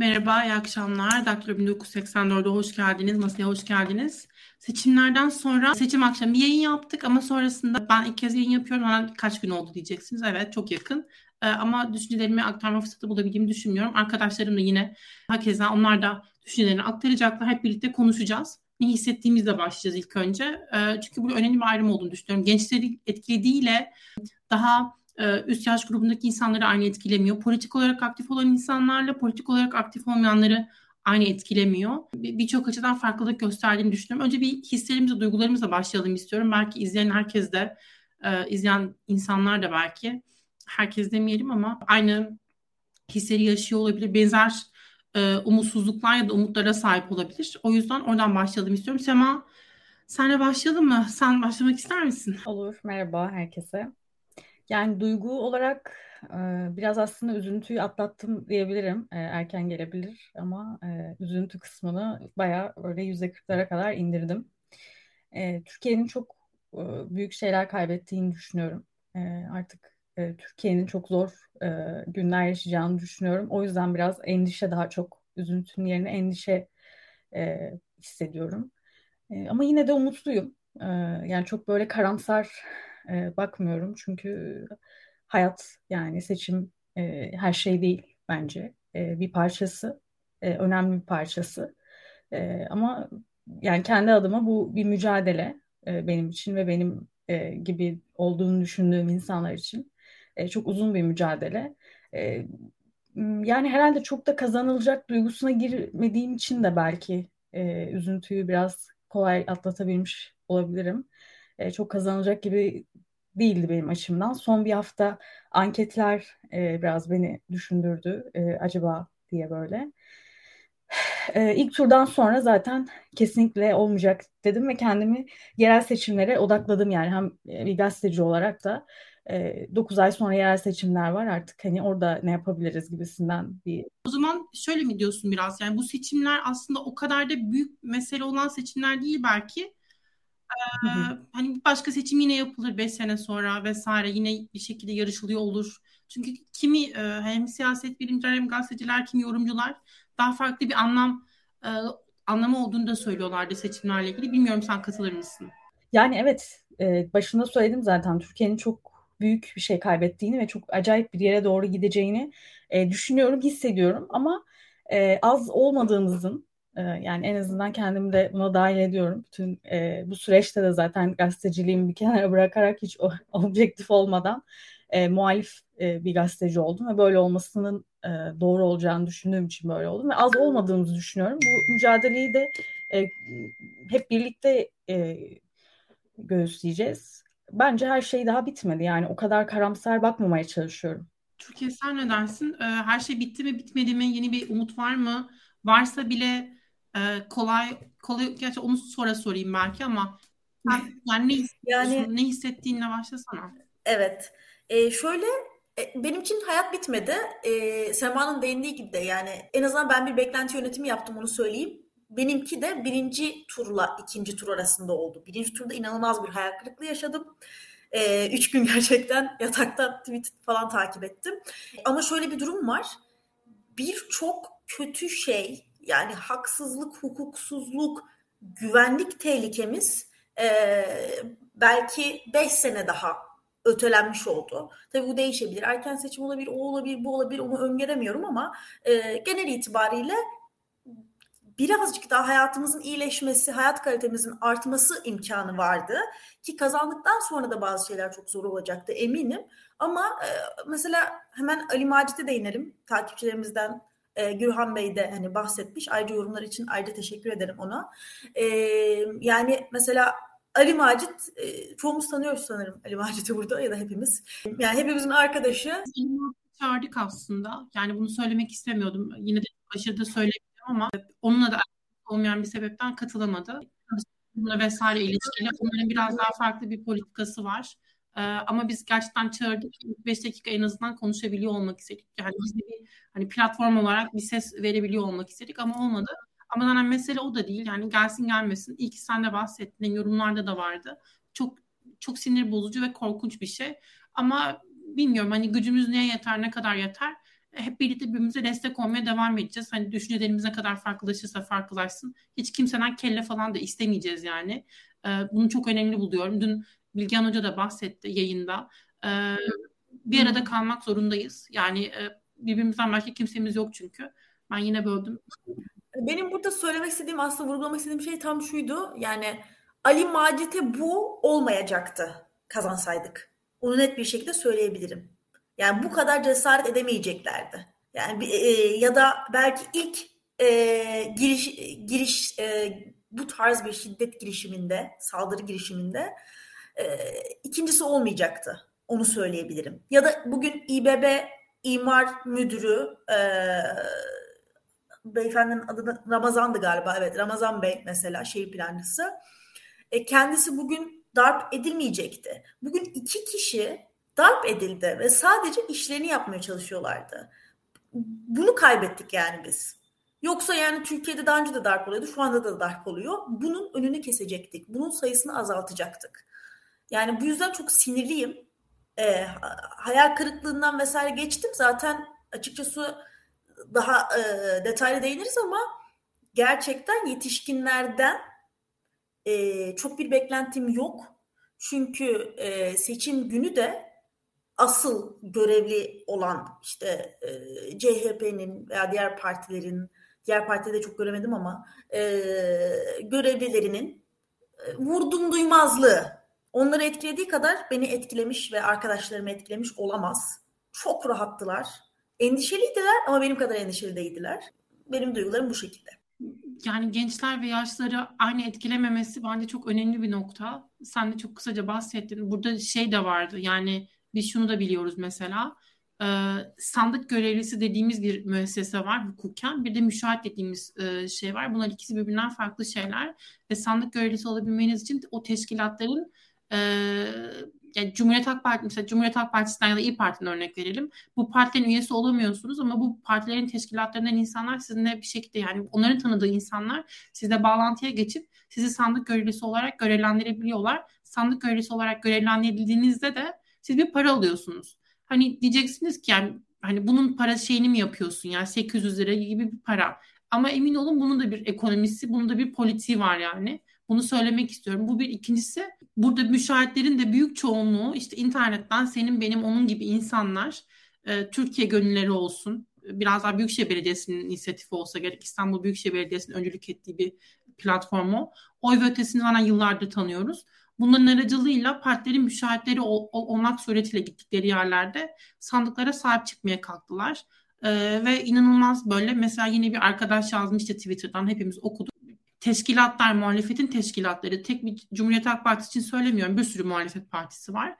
Merhaba, iyi akşamlar. Daktilo 1984'e hoş geldiniz, masaya hoş geldiniz. Seçimlerden sonra seçim akşamı yayın yaptık ama sonrasında ben ilk kez yayın yapıyorum. Bana kaç gün oldu diyeceksiniz. Evet, çok yakın. Ee, ama düşüncelerimi aktarma fırsatı bulabildiğimi düşünmüyorum. Arkadaşlarım da yine hakeza onlar da düşüncelerini aktaracaklar. Hep birlikte konuşacağız. Ne hissettiğimizle başlayacağız ilk önce. Ee, çünkü bu önemli bir ayrım olduğunu düşünüyorum. Gençleri etkilediğiyle daha üst yaş grubundaki insanları aynı etkilemiyor. Politik olarak aktif olan insanlarla politik olarak aktif olmayanları aynı etkilemiyor. Birçok açıdan farklılık gösterdiğini düşünüyorum. Önce bir hislerimizle, duygularımızla başlayalım istiyorum. Belki izleyen herkes de, e, izleyen insanlar da belki, herkes demeyelim ama aynı hisleri yaşıyor olabilir. Benzer e, umutsuzluklar ya da umutlara sahip olabilir. O yüzden oradan başlayalım istiyorum. Sema, senle başlayalım mı? Sen başlamak ister misin? Olur. Merhaba herkese. Yani duygu olarak biraz aslında üzüntüyü atlattım diyebilirim. Erken gelebilir ama üzüntü kısmını bayağı böyle yüzde kırklara kadar indirdim. Türkiye'nin çok büyük şeyler kaybettiğini düşünüyorum. Artık Türkiye'nin çok zor günler yaşayacağını düşünüyorum. O yüzden biraz endişe daha çok üzüntünün yerine endişe hissediyorum. Ama yine de umutluyum. Yani çok böyle karamsar e, bakmıyorum. Çünkü hayat yani seçim e, her şey değil bence. E, bir parçası, e, önemli bir parçası. E, ama yani kendi adıma bu bir mücadele e, benim için ve benim e, gibi olduğunu düşündüğüm insanlar için e, çok uzun bir mücadele. E, yani herhalde çok da kazanılacak duygusuna girmediğim için de belki e, üzüntüyü biraz kolay atlatabilmiş olabilirim. E, çok kazanılacak gibi değildi benim açımdan. Son bir hafta anketler e, biraz beni düşündürdü e, acaba diye böyle. E, ilk turdan sonra zaten kesinlikle olmayacak dedim ve kendimi yerel seçimlere odakladım yani hem bir gazeteci olarak da e, 9 ay sonra yerel seçimler var artık hani orada ne yapabiliriz gibisinden bir. O zaman şöyle mi diyorsun biraz yani bu seçimler aslında o kadar da büyük mesele olan seçimler değil belki ee, hani bir başka seçim yine yapılır 5 sene sonra vesaire yine bir şekilde yarışılıyor olur. Çünkü kimi e, hem siyaset bilimciler hem gazeteciler kimi yorumcular daha farklı bir anlam e, anlamı olduğunu da söylüyorlardı seçimlerle ilgili. Bilmiyorum sen katılır mısın? Yani evet e, başında söyledim zaten Türkiye'nin çok büyük bir şey kaybettiğini ve çok acayip bir yere doğru gideceğini e, düşünüyorum, hissediyorum ama e, az olmadığımızın ee, yani en azından kendimi de buna dahil ediyorum. Bütün e, bu süreçte de zaten gazeteciliğimi bir kenara bırakarak hiç objektif olmadan e, muhalif e, bir gazeteci oldum ve böyle olmasının e, doğru olacağını düşündüğüm için böyle oldum ve az olmadığımızı düşünüyorum. Bu mücadeleyi de e, hep birlikte e, göğüsleyeceğiz. Bence her şey daha bitmedi. Yani o kadar karamsar bakmamaya çalışıyorum. Türkiye sen ne dersin? Ee, her şey bitti mi bitmedi mi? Yeni bir umut var mı? Varsa bile e, kolay kolay gerçi onu sonra sorayım belki ama sen, yani ne yani ne hissettiğinle başlasana. Evet. E, şöyle benim için hayat bitmedi. E, Sema'nın değindiği gibi de yani en azından ben bir beklenti yönetimi yaptım onu söyleyeyim. Benimki de birinci turla ikinci tur arasında oldu. Birinci turda inanılmaz bir hayal kırıklığı yaşadım. E, üç gün gerçekten yataktan tweet falan takip ettim. Ama şöyle bir durum var. Birçok kötü şey yani haksızlık, hukuksuzluk, güvenlik tehlikemiz e, belki 5 sene daha ötelenmiş oldu. Tabii bu değişebilir. Erken seçim olabilir, o olabilir, bu olabilir onu öngöremiyorum ama e, genel itibariyle birazcık daha hayatımızın iyileşmesi, hayat kalitemizin artması imkanı vardı. Ki kazandıktan sonra da bazı şeyler çok zor olacaktı eminim. Ama e, mesela hemen Ali Macit'e değinelim. Takipçilerimizden e, Gürhan Bey de hani bahsetmiş. Ayrıca yorumlar için ayrıca teşekkür ederim ona. E, yani mesela Ali Macit, e, çoğumuz tanıyoruz sanırım Ali Macit'i burada ya da hepimiz. Yani hepimizin arkadaşı. Çağırdık aslında. Yani bunu söylemek istemiyordum. Yine de aşırı da ama onunla da olmayan bir sebepten katılamadı. Bununla vesaire ilişkiyle onların biraz daha farklı bir politikası var. Ama biz gerçekten çağırdık. 5 dakika en azından konuşabiliyor olmak istedik. Yani biz de bir hani platform olarak bir ses verebiliyor olmak istedik ama olmadı. Ama yani mesele o da değil. Yani gelsin gelmesin. İyi ki sen de bahsettin. Yorumlarda da vardı. Çok çok sinir bozucu ve korkunç bir şey. Ama bilmiyorum hani gücümüz neye yeter, ne kadar yeter. hep birlikte birbirimize destek olmaya devam edeceğiz. Hani düşüncelerimiz ne kadar farklılaşırsa farklılaşsın. Hiç kimseden kelle falan da istemeyeceğiz yani. Bunu çok önemli buluyorum. Dün Bilgehan Hoca da bahsetti yayında. E, bir arada kalmak zorundayız. Yani e, birbirimizden başka kimsemiz yok çünkü. Ben yine böldüm. Benim burada söylemek istediğim aslında vurgulamak istediğim şey tam şuydu. Yani Ali Macit'e bu olmayacaktı kazansaydık. Onu net bir şekilde söyleyebilirim. Yani bu kadar cesaret edemeyeceklerdi. Yani e, ya da belki ilk e, giriş giriş e, bu tarz bir şiddet girişiminde, saldırı girişiminde e, ikincisi olmayacaktı. Onu söyleyebilirim. Ya da bugün İBB imar müdürü e, beyefendinin adı Ramazan'dı galiba. Evet Ramazan Bey mesela şehir plancısı. E, kendisi bugün darp edilmeyecekti. Bugün iki kişi darp edildi ve sadece işlerini yapmaya çalışıyorlardı. Bunu kaybettik yani biz. Yoksa yani Türkiye'de daha önce de darp oluyordu, şu anda da darp oluyor. Bunun önünü kesecektik. Bunun sayısını azaltacaktık. Yani bu yüzden çok sinirliyim. E, hayal kırıklığından vesaire geçtim. Zaten açıkçası daha e, detaylı değiniriz ama gerçekten yetişkinlerden e, çok bir beklentim yok. Çünkü e, seçim günü de asıl görevli olan işte e, CHP'nin veya diğer partilerin, diğer partide çok göremedim ama e, görevlilerinin e, vurdum duymazlığı onları etkilediği kadar beni etkilemiş ve arkadaşlarımı etkilemiş olamaz. Çok rahattılar. Endişeliydiler ama benim kadar endişeli değildiler. Benim duygularım bu şekilde. Yani gençler ve yaşları aynı etkilememesi bence çok önemli bir nokta. Sen de çok kısaca bahsettin. Burada şey de vardı yani biz şunu da biliyoruz mesela. E, sandık görevlisi dediğimiz bir müessese var hukuken. Bir de müşahit dediğimiz e, şey var. Bunlar ikisi birbirinden farklı şeyler. Ve sandık görevlisi olabilmeniz için o teşkilatların e, yani Cumhuriyet Halk Partisi mesela Cumhuriyet Halk Partisi'nden ya da İyi Parti'den örnek verelim. Bu partilerin üyesi olamıyorsunuz ama bu partilerin teşkilatlarından insanlar sizinle bir şekilde yani onların tanıdığı insanlar sizle bağlantıya geçip sizi sandık görevlisi olarak görevlendirebiliyorlar. Sandık görevlisi olarak görevlendirildiğinizde de siz bir para alıyorsunuz. Hani diyeceksiniz ki yani hani bunun para şeyini mi yapıyorsun yani 800 lira gibi bir para. Ama emin olun bunun da bir ekonomisi, bunun da bir politiği var yani. Bunu söylemek istiyorum. Bu bir ikincisi burada müşahitlerin de büyük çoğunluğu işte internetten senin benim onun gibi insanlar e, Türkiye gönülleri olsun. Biraz daha Büyükşehir Belediyesi'nin inisiyatifi olsa gerek İstanbul Büyükşehir Belediyesi'nin öncülük ettiği bir platformu. Oy ve ötesini zaten yıllardır tanıyoruz. Bunların aracılığıyla partilerin müşahitleri ol, olmak suretiyle gittikleri yerlerde sandıklara sahip çıkmaya kalktılar. Ee, ve inanılmaz böyle mesela yine bir arkadaş yazmıştı Twitter'dan hepimiz okuduk teşkilatlar, muhalefetin teşkilatları, tek bir Cumhuriyet Halk Partisi için söylemiyorum, bir sürü muhalefet partisi var.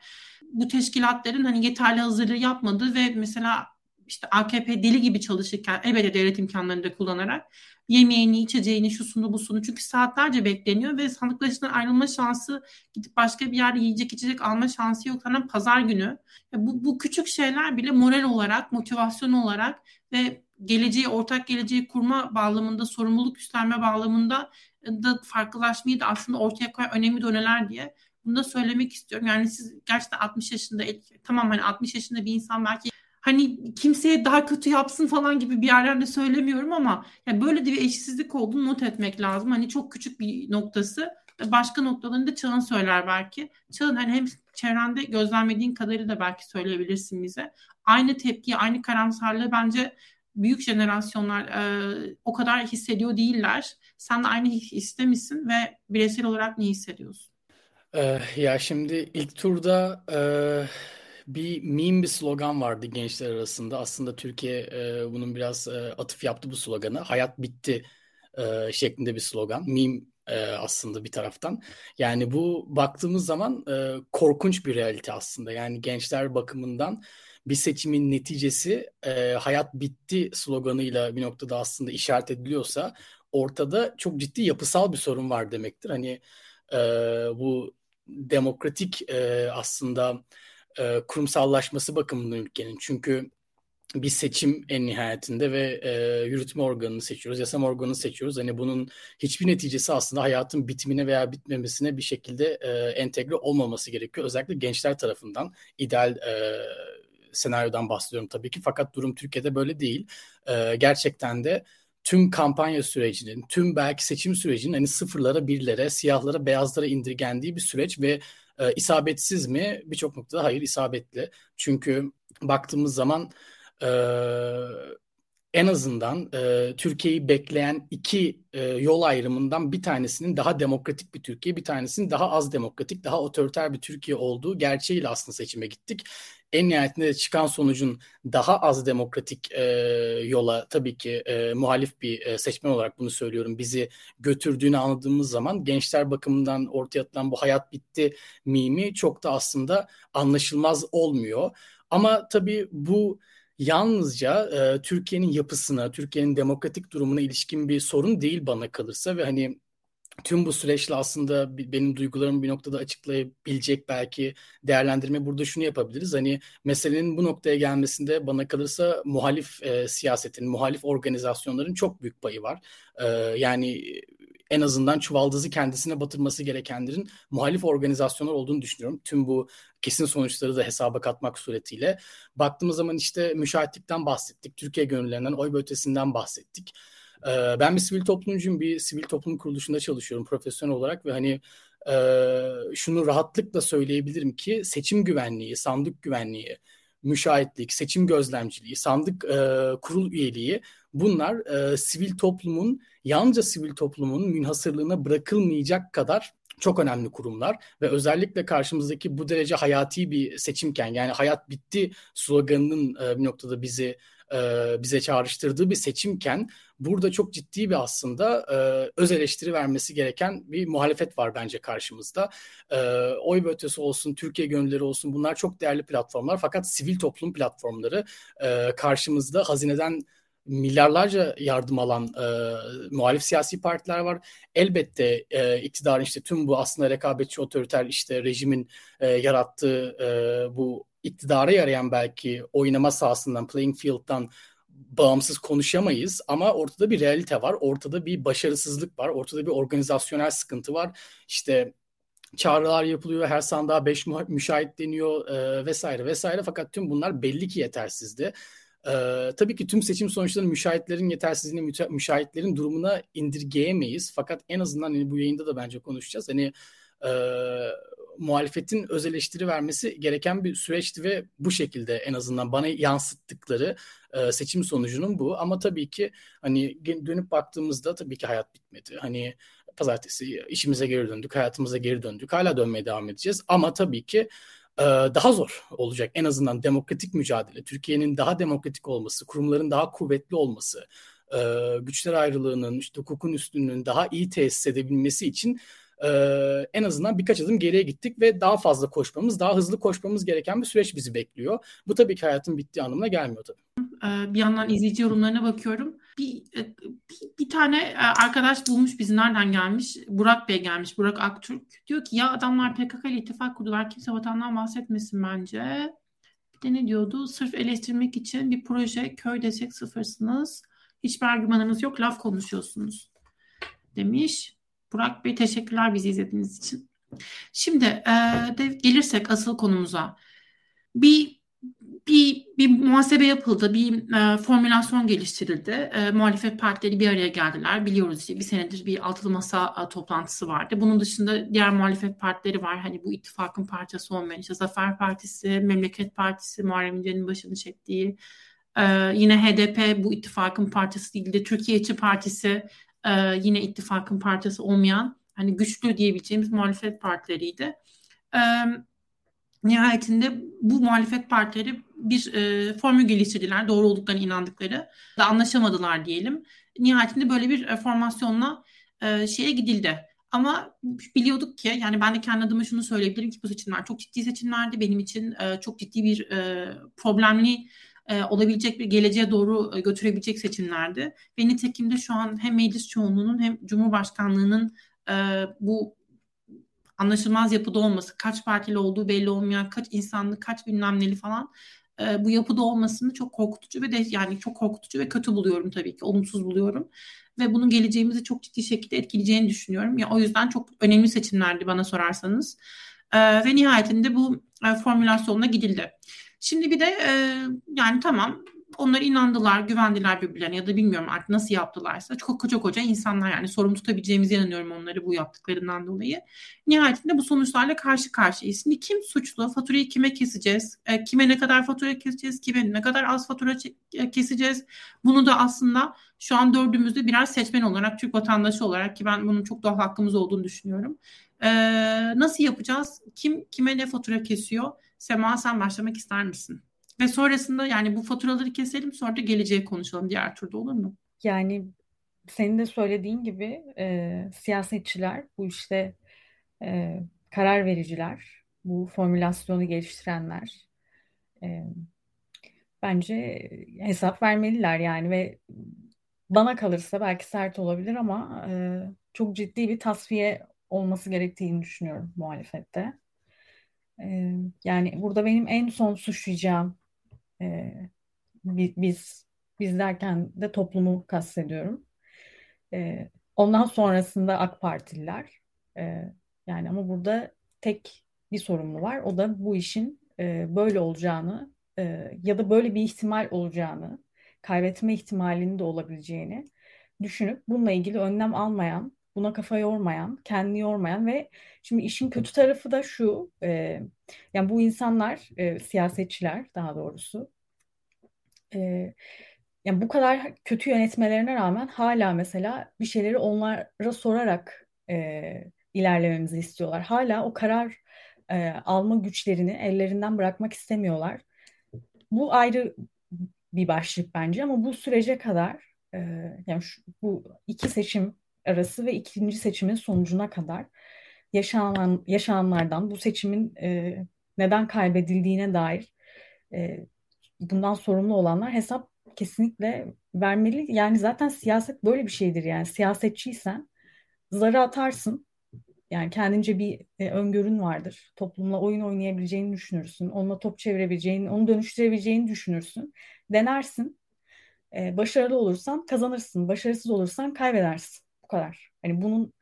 Bu teşkilatların hani yeterli hazırlığı yapmadığı ve mesela işte AKP deli gibi çalışırken elbette devlet imkanlarını da kullanarak yemeğini, içeceğini, şusunu, busunu çünkü saatlerce bekleniyor ve sandıklaşından ayrılma şansı gidip başka bir yerde yiyecek içecek alma şansı yok. Sana pazar günü. Bu, bu küçük şeyler bile moral olarak, motivasyon olarak ve geleceği, ortak geleceği kurma bağlamında, sorumluluk üstlenme bağlamında da farklılaşmayı da aslında ortaya koyan önemli doneler diye bunu da söylemek istiyorum. Yani siz gerçekten 60 yaşında, tamam hani 60 yaşında bir insan belki hani kimseye daha kötü yapsın falan gibi bir yerden de söylemiyorum ama yani böyle de bir eşitsizlik olduğunu not etmek lazım. Hani çok küçük bir noktası başka noktalarında Çağın söyler belki. Çağın hani hem çevrende gözlemlediğin kadarıyla da belki söyleyebilirsin bize. Aynı tepkiyi, aynı karamsarlığı bence büyük jenerasyonlar e, o kadar hissediyor değiller. Sen de aynı hisse misin ve bireysel olarak ne hissediyorsun? Ee, ya şimdi ilk turda e, bir meme bir slogan vardı gençler arasında. Aslında Türkiye e, bunun biraz e, atıf yaptı bu sloganı. Hayat bitti e, şeklinde bir slogan. Meme aslında bir taraftan. Yani bu baktığımız zaman e, korkunç bir realite aslında. Yani gençler bakımından bir seçimin neticesi e, hayat bitti sloganıyla bir noktada aslında işaret ediliyorsa ortada çok ciddi yapısal bir sorun var demektir. Hani e, bu demokratik e, aslında e, kurumsallaşması bakımından ülkenin. Çünkü bir seçim en nihayetinde ve e, yürütme organını seçiyoruz, yasam organını seçiyoruz. Hani bunun hiçbir neticesi aslında hayatın bitimine veya bitmemesine bir şekilde e, entegre olmaması gerekiyor. Özellikle gençler tarafından ideal e, senaryodan bahsediyorum tabii ki. Fakat durum Türkiye'de böyle değil. E, gerçekten de tüm kampanya sürecinin, tüm belki seçim sürecinin hani sıfırlara, birlere, siyahlara, beyazlara indirgendiği bir süreç ve e, isabetsiz mi? Birçok noktada hayır isabetli. Çünkü baktığımız zaman e, en azından e, Türkiye'yi bekleyen iki e, yol ayrımından bir tanesinin daha demokratik bir Türkiye, bir tanesinin daha az demokratik, daha otoriter bir Türkiye olduğu gerçeğiyle aslında seçime gittik. En nihayetinde de çıkan sonucun daha az demokratik e, yola tabii ki e, muhalif bir e, seçmen olarak bunu söylüyorum. Bizi götürdüğünü anladığımız zaman gençler bakımından ortaya atılan bu hayat bitti mimi çok da aslında anlaşılmaz olmuyor. Ama tabii bu yalnızca e, Türkiye'nin yapısına, Türkiye'nin demokratik durumuna ilişkin bir sorun değil bana kalırsa ve hani tüm bu süreçle aslında benim duygularımı bir noktada açıklayabilecek belki değerlendirme burada şunu yapabiliriz. Hani meselenin bu noktaya gelmesinde bana kalırsa muhalif e, siyasetin, muhalif organizasyonların çok büyük payı var. E, yani en azından çuvaldızı kendisine batırması gerekenlerin muhalif organizasyonlar olduğunu düşünüyorum. Tüm bu kesin sonuçları da hesaba katmak suretiyle. Baktığımız zaman işte müşahitlikten bahsettik, Türkiye gönüllerinden, oy ötesinden bahsettik. Ee, ben bir sivil toplumcuyum, bir sivil toplum kuruluşunda çalışıyorum profesyonel olarak ve hani e, şunu rahatlıkla söyleyebilirim ki seçim güvenliği, sandık güvenliği, müşahitlik, seçim gözlemciliği, sandık e, kurul üyeliği bunlar e, sivil toplumun, yalnızca sivil toplumun münhasırlığına bırakılmayacak kadar çok önemli kurumlar ve özellikle karşımızdaki bu derece hayati bir seçimken yani hayat bitti sloganının e, bir noktada bizi e, bize çağrıştırdığı bir seçimken burada çok ciddi bir aslında e, öz eleştiri vermesi gereken bir muhalefet var bence karşımızda. Oy ve ötesi olsun, Türkiye gönülleri olsun bunlar çok değerli platformlar fakat sivil toplum platformları karşımızda hazineden milyarlarca yardım alan e, muhalif siyasi partiler var. Elbette e, iktidarın işte tüm bu aslında rekabetçi otoriter işte rejimin e, yarattığı e, bu iktidara yarayan belki oynama sahasından, playing field'dan bağımsız konuşamayız ama ortada bir realite var. Ortada bir başarısızlık var. Ortada bir organizasyonel sıkıntı var. İşte çağrılar yapılıyor, her sandığa 5 müşahit deniyor e, vesaire vesaire fakat tüm bunlar belli ki yetersizdi. Ee, tabii ki tüm seçim sonuçlarını müşahitlerin yetersizliğini, müşahitlerin durumuna indirgeyemeyiz. Fakat en azından hani bu yayında da bence konuşacağız. Hani e, muhalefetin öz eleştiri vermesi gereken bir süreçti ve bu şekilde en azından bana yansıttıkları e, seçim sonucunun bu. Ama tabii ki hani dönüp baktığımızda tabii ki hayat bitmedi. Hani pazartesi işimize geri döndük, hayatımıza geri döndük. Hala dönmeye devam edeceğiz. Ama tabii ki e, daha zor olacak. En azından demokratik mücadele, Türkiye'nin daha demokratik olması, kurumların daha kuvvetli olması, e, güçler ayrılığının, işte hukukun üstünlüğünün daha iyi tesis edebilmesi için e, en azından birkaç adım geriye gittik ve daha fazla koşmamız, daha hızlı koşmamız gereken bir süreç bizi bekliyor. Bu tabii ki hayatın bittiği anlamına gelmiyor tabii. Bir yandan izleyici yorumlarına bakıyorum. Bir, bir, bir tane arkadaş bulmuş bizi nereden gelmiş? Burak Bey gelmiş, Burak Aktürk. Diyor ki ya adamlar PKK ile ittifak kurdular. Kimse vatandan bahsetmesin bence. Bir de ne diyordu? Sırf eleştirmek için bir proje köy desek sıfırsınız. Hiçbir argümanınız yok, laf konuşuyorsunuz demiş. Burak Bey teşekkürler bizi izlediğiniz için. Şimdi e, de gelirsek asıl konumuza. Bir bir bir muhasebe yapıldı, bir e, formülasyon geliştirildi. E, muhalefet partileri bir araya geldiler. Biliyoruz işte bir senedir bir altılı masa e, toplantısı vardı. Bunun dışında diğer muhalefet partileri var. Hani bu ittifakın parçası olmayan işte Zafer Partisi, Memleket Partisi, Muharrem İnce'nin başını çektiği. E, yine HDP bu ittifakın parçası değil de Türkiye Partisi e, yine ittifakın parçası olmayan hani güçlü diyebileceğimiz muhalefet partileriydi. E, nihayetinde bu muhalefet partileri bir e, formül geliştirdiler doğru olduklarına inandıkları da anlaşamadılar diyelim. Nihayetinde böyle bir e, formasyonla e, şeye gidildi. Ama biliyorduk ki yani ben de kendi adıma şunu söyleyebilirim ki bu seçimler çok ciddi seçimlerdi. Benim için e, çok ciddi bir e, problemli e, olabilecek bir geleceğe doğru e, götürebilecek seçimlerdi. Ve nitekim de şu an hem meclis çoğunluğunun hem Cumhurbaşkanlığının e, bu anlaşılmaz yapıda olması, kaç partili olduğu belli olmayan, kaç insanlı, kaç bilmem neli falan e, bu yapıda olmasını çok korkutucu ve de yani çok korkutucu ve kötü buluyorum tabii ki, olumsuz buluyorum. Ve bunun geleceğimizi çok ciddi şekilde etkileyeceğini düşünüyorum. Ya o yüzden çok önemli seçimlerdi bana sorarsanız. E, ve nihayetinde bu e, formülasyonuna gidildi. Şimdi bir de e, yani tamam onlar inandılar, güvendiler birbirlerine ya da bilmiyorum artık nasıl yaptılarsa. Çok koca koca insanlar yani sorumlu tutabileceğimize inanıyorum onları bu yaptıklarından dolayı. Nihayetinde bu sonuçlarla karşı karşıyayız. Şimdi kim suçlu? Faturayı kime keseceğiz? E, kime ne kadar fatura keseceğiz? Kime ne kadar az fatura e, keseceğiz? Bunu da aslında şu an dördümüzde birer seçmen olarak, Türk vatandaşı olarak ki ben bunun çok doğal hakkımız olduğunu düşünüyorum. E, nasıl yapacağız? Kim kime ne fatura kesiyor? Sema sen başlamak ister misin? Ve sonrasında yani bu faturaları keselim sonra da geleceği konuşalım diğer turda olur mu? Yani senin de söylediğin gibi e, siyasetçiler bu işte e, karar vericiler, bu formülasyonu geliştirenler e, bence hesap vermeliler yani ve bana kalırsa belki sert olabilir ama e, çok ciddi bir tasfiye olması gerektiğini düşünüyorum muhalefette. E, yani burada benim en son suçlayacağım e, biz biz derken de toplumu kastediyorum. E, ondan sonrasında AK Partililer. E, yani ama burada tek bir sorumlu var. O da bu işin e, böyle olacağını e, ya da böyle bir ihtimal olacağını, kaybetme ihtimalinin de olabileceğini düşünüp bununla ilgili önlem almayan, buna kafa yormayan, kendini yormayan ve şimdi işin kötü tarafı da şu, e, yani bu insanlar, e, siyasetçiler daha doğrusu, e, yani bu kadar kötü yönetmelerine rağmen hala mesela bir şeyleri onlara sorarak e, ilerlememizi istiyorlar. Hala o karar e, alma güçlerini ellerinden bırakmak istemiyorlar. Bu ayrı bir başlık bence ama bu sürece kadar e, yani şu, bu iki seçim arası ve ikinci seçimin sonucuna kadar yaşanan yaşananlardan bu seçimin e, neden kaybedildiğine dair e, bundan sorumlu olanlar hesap kesinlikle vermeli. Yani zaten siyaset böyle bir şeydir yani siyasetçiysen zarı atarsın. Yani kendince bir e, öngörün vardır. Toplumla oyun oynayabileceğini düşünürsün. Onunla top çevirebileceğini, onu dönüştürebileceğini düşünürsün. Denersin. E, başarılı olursan kazanırsın. Başarısız olursan kaybedersin. Bu kadar. Hani bunun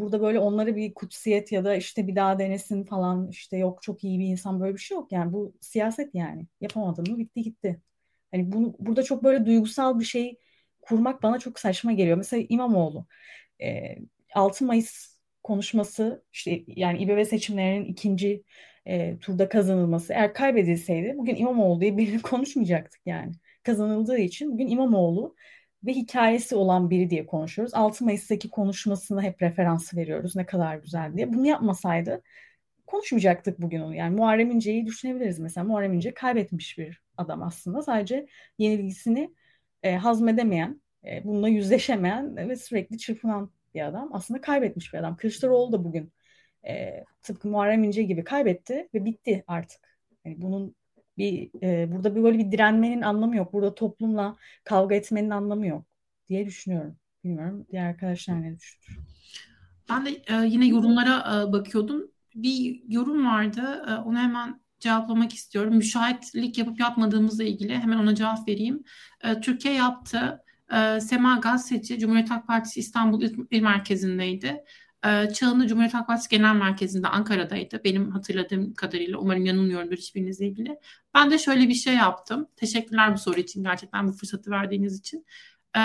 burada böyle onları bir kutsiyet ya da işte bir daha denesin falan işte yok çok iyi bir insan böyle bir şey yok. Yani bu siyaset yani. Yapamadın mı bitti gitti. Hani bunu burada çok böyle duygusal bir şey kurmak bana çok saçma geliyor. Mesela İmamoğlu e, 6 Mayıs konuşması işte yani İBB seçimlerinin ikinci turda kazanılması eğer kaybedilseydi bugün İmamoğlu diye birini konuşmayacaktık yani. Kazanıldığı için bugün İmamoğlu ve hikayesi olan biri diye konuşuyoruz. 6 Mayıs'taki konuşmasına hep referans veriyoruz ne kadar güzel diye. Bunu yapmasaydı konuşmayacaktık bugün onu. Yani Muharrem İnce'yi düşünebiliriz mesela. Muharrem İnce kaybetmiş bir adam aslında. Sadece yenilgisini e, hazmedemeyen, e, bununla yüzleşemeyen ve sürekli çırpınan bir adam. Aslında kaybetmiş bir adam. Kılıçdaroğlu da bugün e, tıpkı Muharrem İnce gibi kaybetti ve bitti artık. Yani bunun bir e, burada bir böyle bir direnmenin anlamı yok. Burada toplumla kavga etmenin anlamı yok diye düşünüyorum. Bilmiyorum diğer arkadaşlar ne düşünür? Ben de e, yine yorumlara e, bakıyordum. Bir yorum vardı. E, onu hemen cevaplamak istiyorum. Müşahitlik yapıp yapmadığımızla ilgili hemen ona cevap vereyim. E, Türkiye yaptı. E, Sema Gazeteci Cumhuriyet Halk Partisi İstanbul İl Merkezi'ndeydi. E, Çağını Cumhuriyet Halk Partisi Genel Merkezi'nde Ankara'daydı. Benim hatırladığım kadarıyla umarım yanılmıyorumdur hiçbirinizle ilgili. Ben de şöyle bir şey yaptım. Teşekkürler bu soru için gerçekten bu fırsatı verdiğiniz için. E,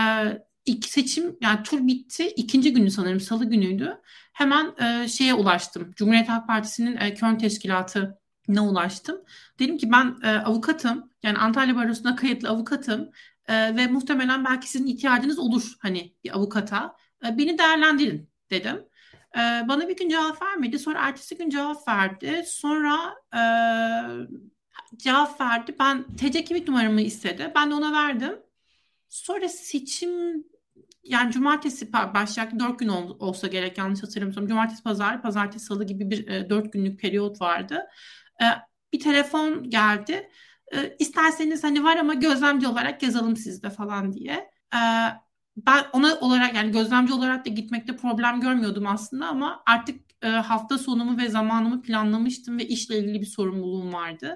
ilk seçim yani tur bitti. ikinci günü sanırım salı günüydü. Hemen e, şeye ulaştım. Cumhuriyet Halk Partisi'nin e, Köln Teşkilatı ne ulaştım. Dedim ki ben e, avukatım. Yani Antalya Barosu'na kayıtlı avukatım. E, ve muhtemelen belki sizin ihtiyacınız olur hani bir avukata. E, beni değerlendirin dedim. E, bana bir gün cevap vermedi. Sonra ertesi gün cevap verdi. Sonra e, cevap verdi. Ben TC kimlik numaramı istedi. Ben de ona verdim. Sonra seçim yani cumartesi başlayacak dört gün ol, olsa gerek yanlış hatırlamıyorsam. Cumartesi, pazar, pazartesi, salı gibi bir e, günlük periyot vardı. E, bir telefon geldi. E, isterseniz hani var ama gözlemci olarak yazalım sizde falan diye. E, ben ona olarak yani gözlemci olarak da gitmekte problem görmüyordum aslında ama artık e, hafta sonumu ve zamanımı planlamıştım ve işle ilgili bir sorumluluğum vardı.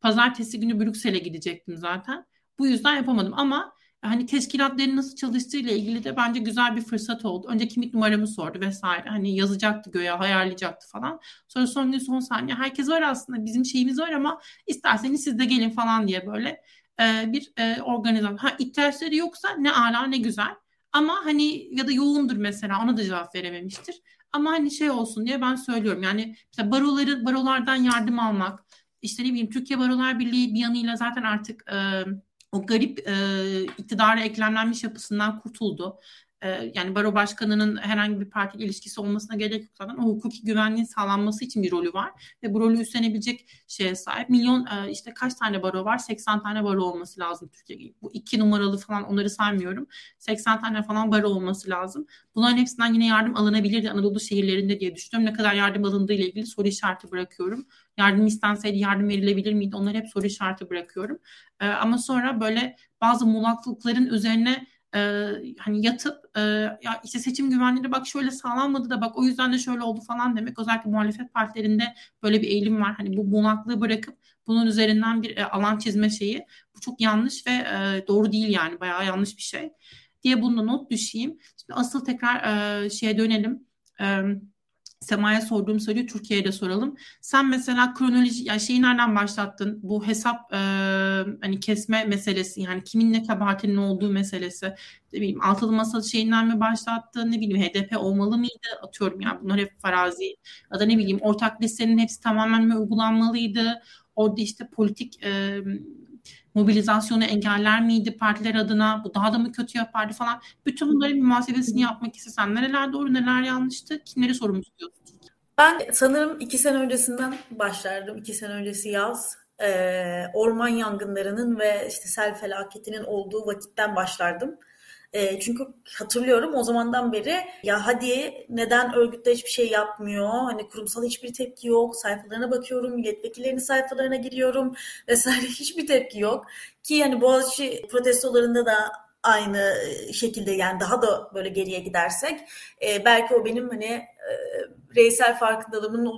Pazartesi günü Brüksel'e gidecektim zaten. Bu yüzden yapamadım ama hani teşkilatların nasıl çalıştığıyla ilgili de bence güzel bir fırsat oldu. Önce kimlik numaramı sordu vesaire. Hani yazacaktı göğe, hayarlayacaktı falan. Sonra son gün son saniye herkes var aslında bizim şeyimiz var ama isterseniz siz de gelin falan diye böyle e, bir e, organizasyon. Ha ihtiyaçları yoksa ne ala ne güzel. Ama hani ya da yoğundur mesela ona da cevap verememiştir. Ama hani şey olsun diye ben söylüyorum. Yani mesela baroları barolardan yardım almak, işte ne bileyim Türkiye Barolar Birliği bir yanıyla zaten artık e, o garip e, iktidara eklemlenmiş yapısından kurtuldu. E, yani baro başkanının herhangi bir parti ilişkisi olmasına gerek yok zaten. O hukuki güvenliğin sağlanması için bir rolü var ve bu rolü üstlenebilecek şeye sahip. Milyon e, işte kaç tane baro var? 80 tane baro olması lazım Türkiye'de. Bu iki numaralı falan onları saymıyorum. 80 tane falan baro olması lazım. Bunların hepsinden yine yardım alınabilirdi Anadolu şehirlerinde diye düşünüyorum. Ne kadar yardım alındığı ile ilgili soru işareti bırakıyorum. Yardım istenseydi yardım verilebilir miydi? Onları hep soru işareti bırakıyorum. E, ama sonra böyle bazı muğlaklıkların üzerine e, hani yatıp e, ya işte seçim güvenliği bak şöyle sağlanmadı da bak o yüzden de şöyle oldu falan demek. Özellikle muhalefet partilerinde böyle bir eğilim var. Hani bu bunaklığı bırakıp bunun üzerinden bir e, alan çizme şeyi. Bu çok yanlış ve e, doğru değil yani bayağı yanlış bir şey diye bunda not düşeyim. Şimdi asıl tekrar e, şeye dönelim. E, Sema'ya sorduğum soruyu Türkiye'ye de soralım. Sen mesela kronoloji yani şeyi nereden başlattın? Bu hesap e, hani kesme meselesi yani kimin ne kabahatinin olduğu meselesi. Ne bileyim altılı masa şeyinden mi başlattın? Ne bileyim HDP olmalı mıydı? Atıyorum yani bunlar hep farazi. Ya da ne bileyim ortak listenin hepsi tamamen mi uygulanmalıydı? Orada işte politik e, mobilizasyonu engeller miydi partiler adına? Bu daha da mı kötü yapardı falan. Bütün bunların bir muhasebesini yapmak istesen nereler doğru neler yanlıştı? Kimleri sorumlu tutuyorsun? Ben sanırım iki sene öncesinden başlardım. İki sene öncesi yaz. Ee, orman yangınlarının ve işte sel felaketinin olduğu vakitten başlardım. E, çünkü hatırlıyorum o zamandan beri ya hadi neden örgütte hiçbir şey yapmıyor? Hani kurumsal hiçbir tepki yok. Sayfalarına bakıyorum, milletvekillerinin sayfalarına giriyorum vesaire hiçbir tepki yok. Ki hani Boğaziçi protestolarında da aynı şekilde yani daha da böyle geriye gidersek e, belki o benim hani e, bireysel farkındalığımın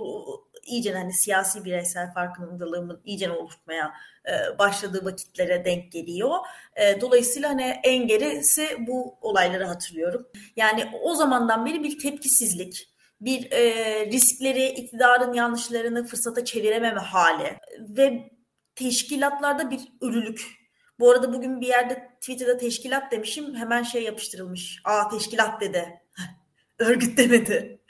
iyice hani siyasi bireysel farkındalığımın iyice oluşmaya e, başladığı vakitlere denk geliyor. E, dolayısıyla hani en gerisi bu olayları hatırlıyorum. Yani o zamandan beri bir tepkisizlik, bir e, riskleri, iktidarın yanlışlarını fırsata çevirememe hali ve teşkilatlarda bir ölülük. Bu arada bugün bir yerde Twitter'da teşkilat demişim hemen şey yapıştırılmış. Aa teşkilat dedi. Örgüt demedi.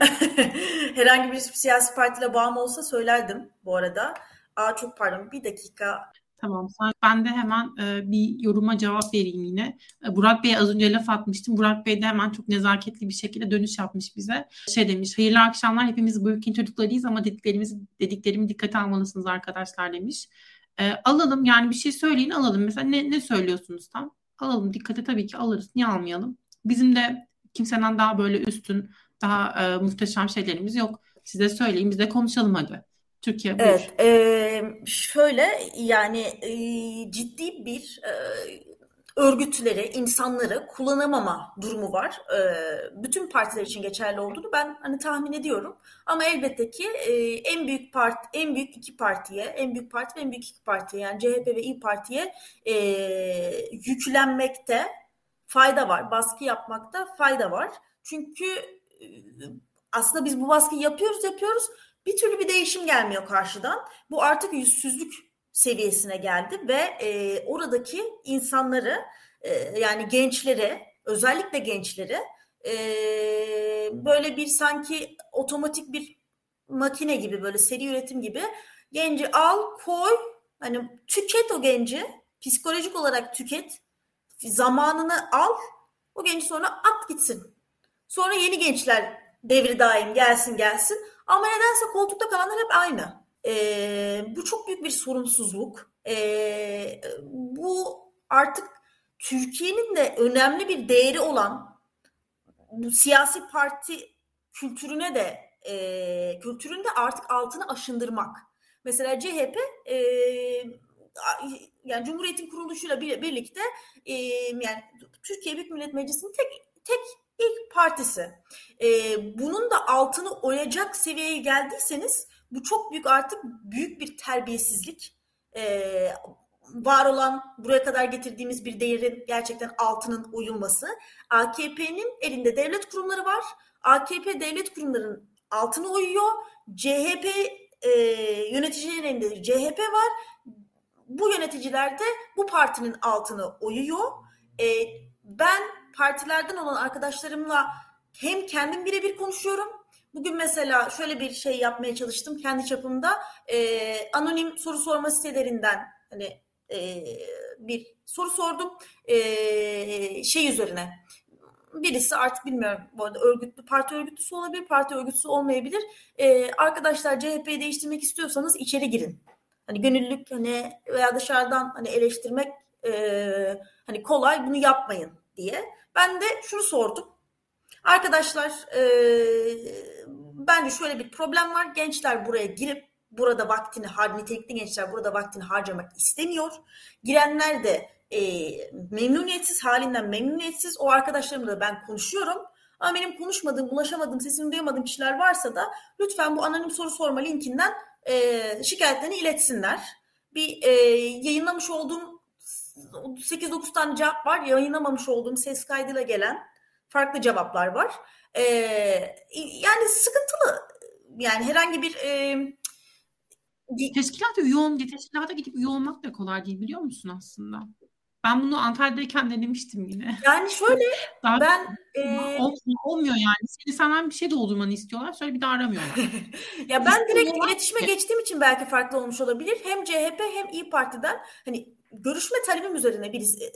Herhangi bir siyasi partiyle bağım olsa söylerdim bu arada. Aa çok pardon bir dakika. Tamam. Ben de hemen e, bir yoruma cevap vereyim yine. E, Burak Bey az önce laf atmıştım. Burak Bey de hemen çok nezaketli bir şekilde dönüş yapmış bize. Şey demiş, hayırlı akşamlar hepimiz bu ülkenin çocuklarıyız ama dediklerimizi, dediklerimi dikkate almalısınız arkadaşlar demiş. E, alalım yani bir şey söyleyin alalım. Mesela ne, ne söylüyorsunuz tam? Alalım dikkate tabii ki alırız. Niye almayalım? Bizim de kimseden daha böyle üstün, daha e, muhteşem şeylerimiz yok. Size söyleyin, biz de konuşalım hadi. Türkiye buyur. Evet, e, şöyle yani e, ciddi bir e, örgütleri, insanları kullanamama durumu var. E, bütün partiler için geçerli olduğunu ben hani tahmin ediyorum. Ama elbette ki e, en büyük part, en büyük iki partiye, en büyük parti ve en büyük iki partiye yani CHP ve İyi Parti'ye e, yüklenmekte fayda var. Baskı yapmakta fayda var. Çünkü e, aslında biz bu baskıyı yapıyoruz yapıyoruz. Bir türlü bir değişim gelmiyor karşıdan. Bu artık yüzsüzlük seviyesine geldi ve e, oradaki insanları e, yani gençleri özellikle gençleri e, böyle bir sanki otomatik bir makine gibi böyle seri üretim gibi genci al koy hani tüket o genci psikolojik olarak tüket zamanını al o genci sonra at gitsin. Sonra yeni gençler devri daim gelsin gelsin ama nedense koltukta kalanlar hep aynı. E, bu çok büyük bir sorumsuzluk. E, bu artık Türkiye'nin de önemli bir değeri olan bu siyasi parti kültürüne de e, kültüründe artık altını aşındırmak. Mesela CHP e, yani Cumhuriyet'in kuruluşuyla birlikte e, yani Türkiye Büyük Millet Meclisi'nin tek tek ilk partisi. E, bunun da altını oyacak seviyeye geldiyseniz bu çok büyük artık büyük bir terbiyesizlik. E, var olan buraya kadar getirdiğimiz bir değerin gerçekten altının uyulması. AKP'nin elinde devlet kurumları var. AKP devlet kurumlarının altına uyuyor. CHP e, yöneticilerin elinde CHP var. Bu yöneticiler de bu partinin altına uyuyor. E, ben partilerden olan arkadaşlarımla hem kendim birebir konuşuyorum. Bugün mesela şöyle bir şey yapmaya çalıştım kendi çapımda. E, anonim soru sorma sitelerinden hani e, bir soru sordum. E, şey üzerine birisi artık bilmiyorum bu arada örgütlü parti örgütlüsü olabilir, parti örgütlüsü olmayabilir. Ee, arkadaşlar CHP'yi değiştirmek istiyorsanız içeri girin. Hani gönüllülük hani veya dışarıdan hani eleştirmek e, hani kolay bunu yapmayın diye. Ben de şunu sordum. Arkadaşlar e, bence şöyle bir problem var. Gençler buraya girip burada vaktini, nitelikli gençler burada vaktini harcamak istemiyor. Girenler de e, memnuniyetsiz halinden memnuniyetsiz. O arkadaşlarımla da ben konuşuyorum. Ama benim konuşmadığım, ulaşamadığım, sesini duyamadığım kişiler varsa da lütfen bu anonim soru sorma linkinden e, şikayetlerini iletsinler. Bir e, yayınlamış olduğum 8-9 tane cevap var. Yayınlamamış olduğum ses kaydıyla gelen farklı cevaplar var. E, yani sıkıntılı. Yani herhangi bir e, Teşkilata üye olmak, teşkilata gidip üye olmak da kolay değil biliyor musun aslında? Ben bunu Antalya'dayken denemiştim yine. Yani şöyle Daha ben e... olmuyor, olmuyor yani. Seni senden bir şey doldurmanı istiyorlar sonra bir daha aramıyorlar. ya ben direkt iletişime geçtiğim için belki farklı olmuş olabilir. Hem CHP hem İyi Parti'den hani görüşme talebim üzerine birisi e,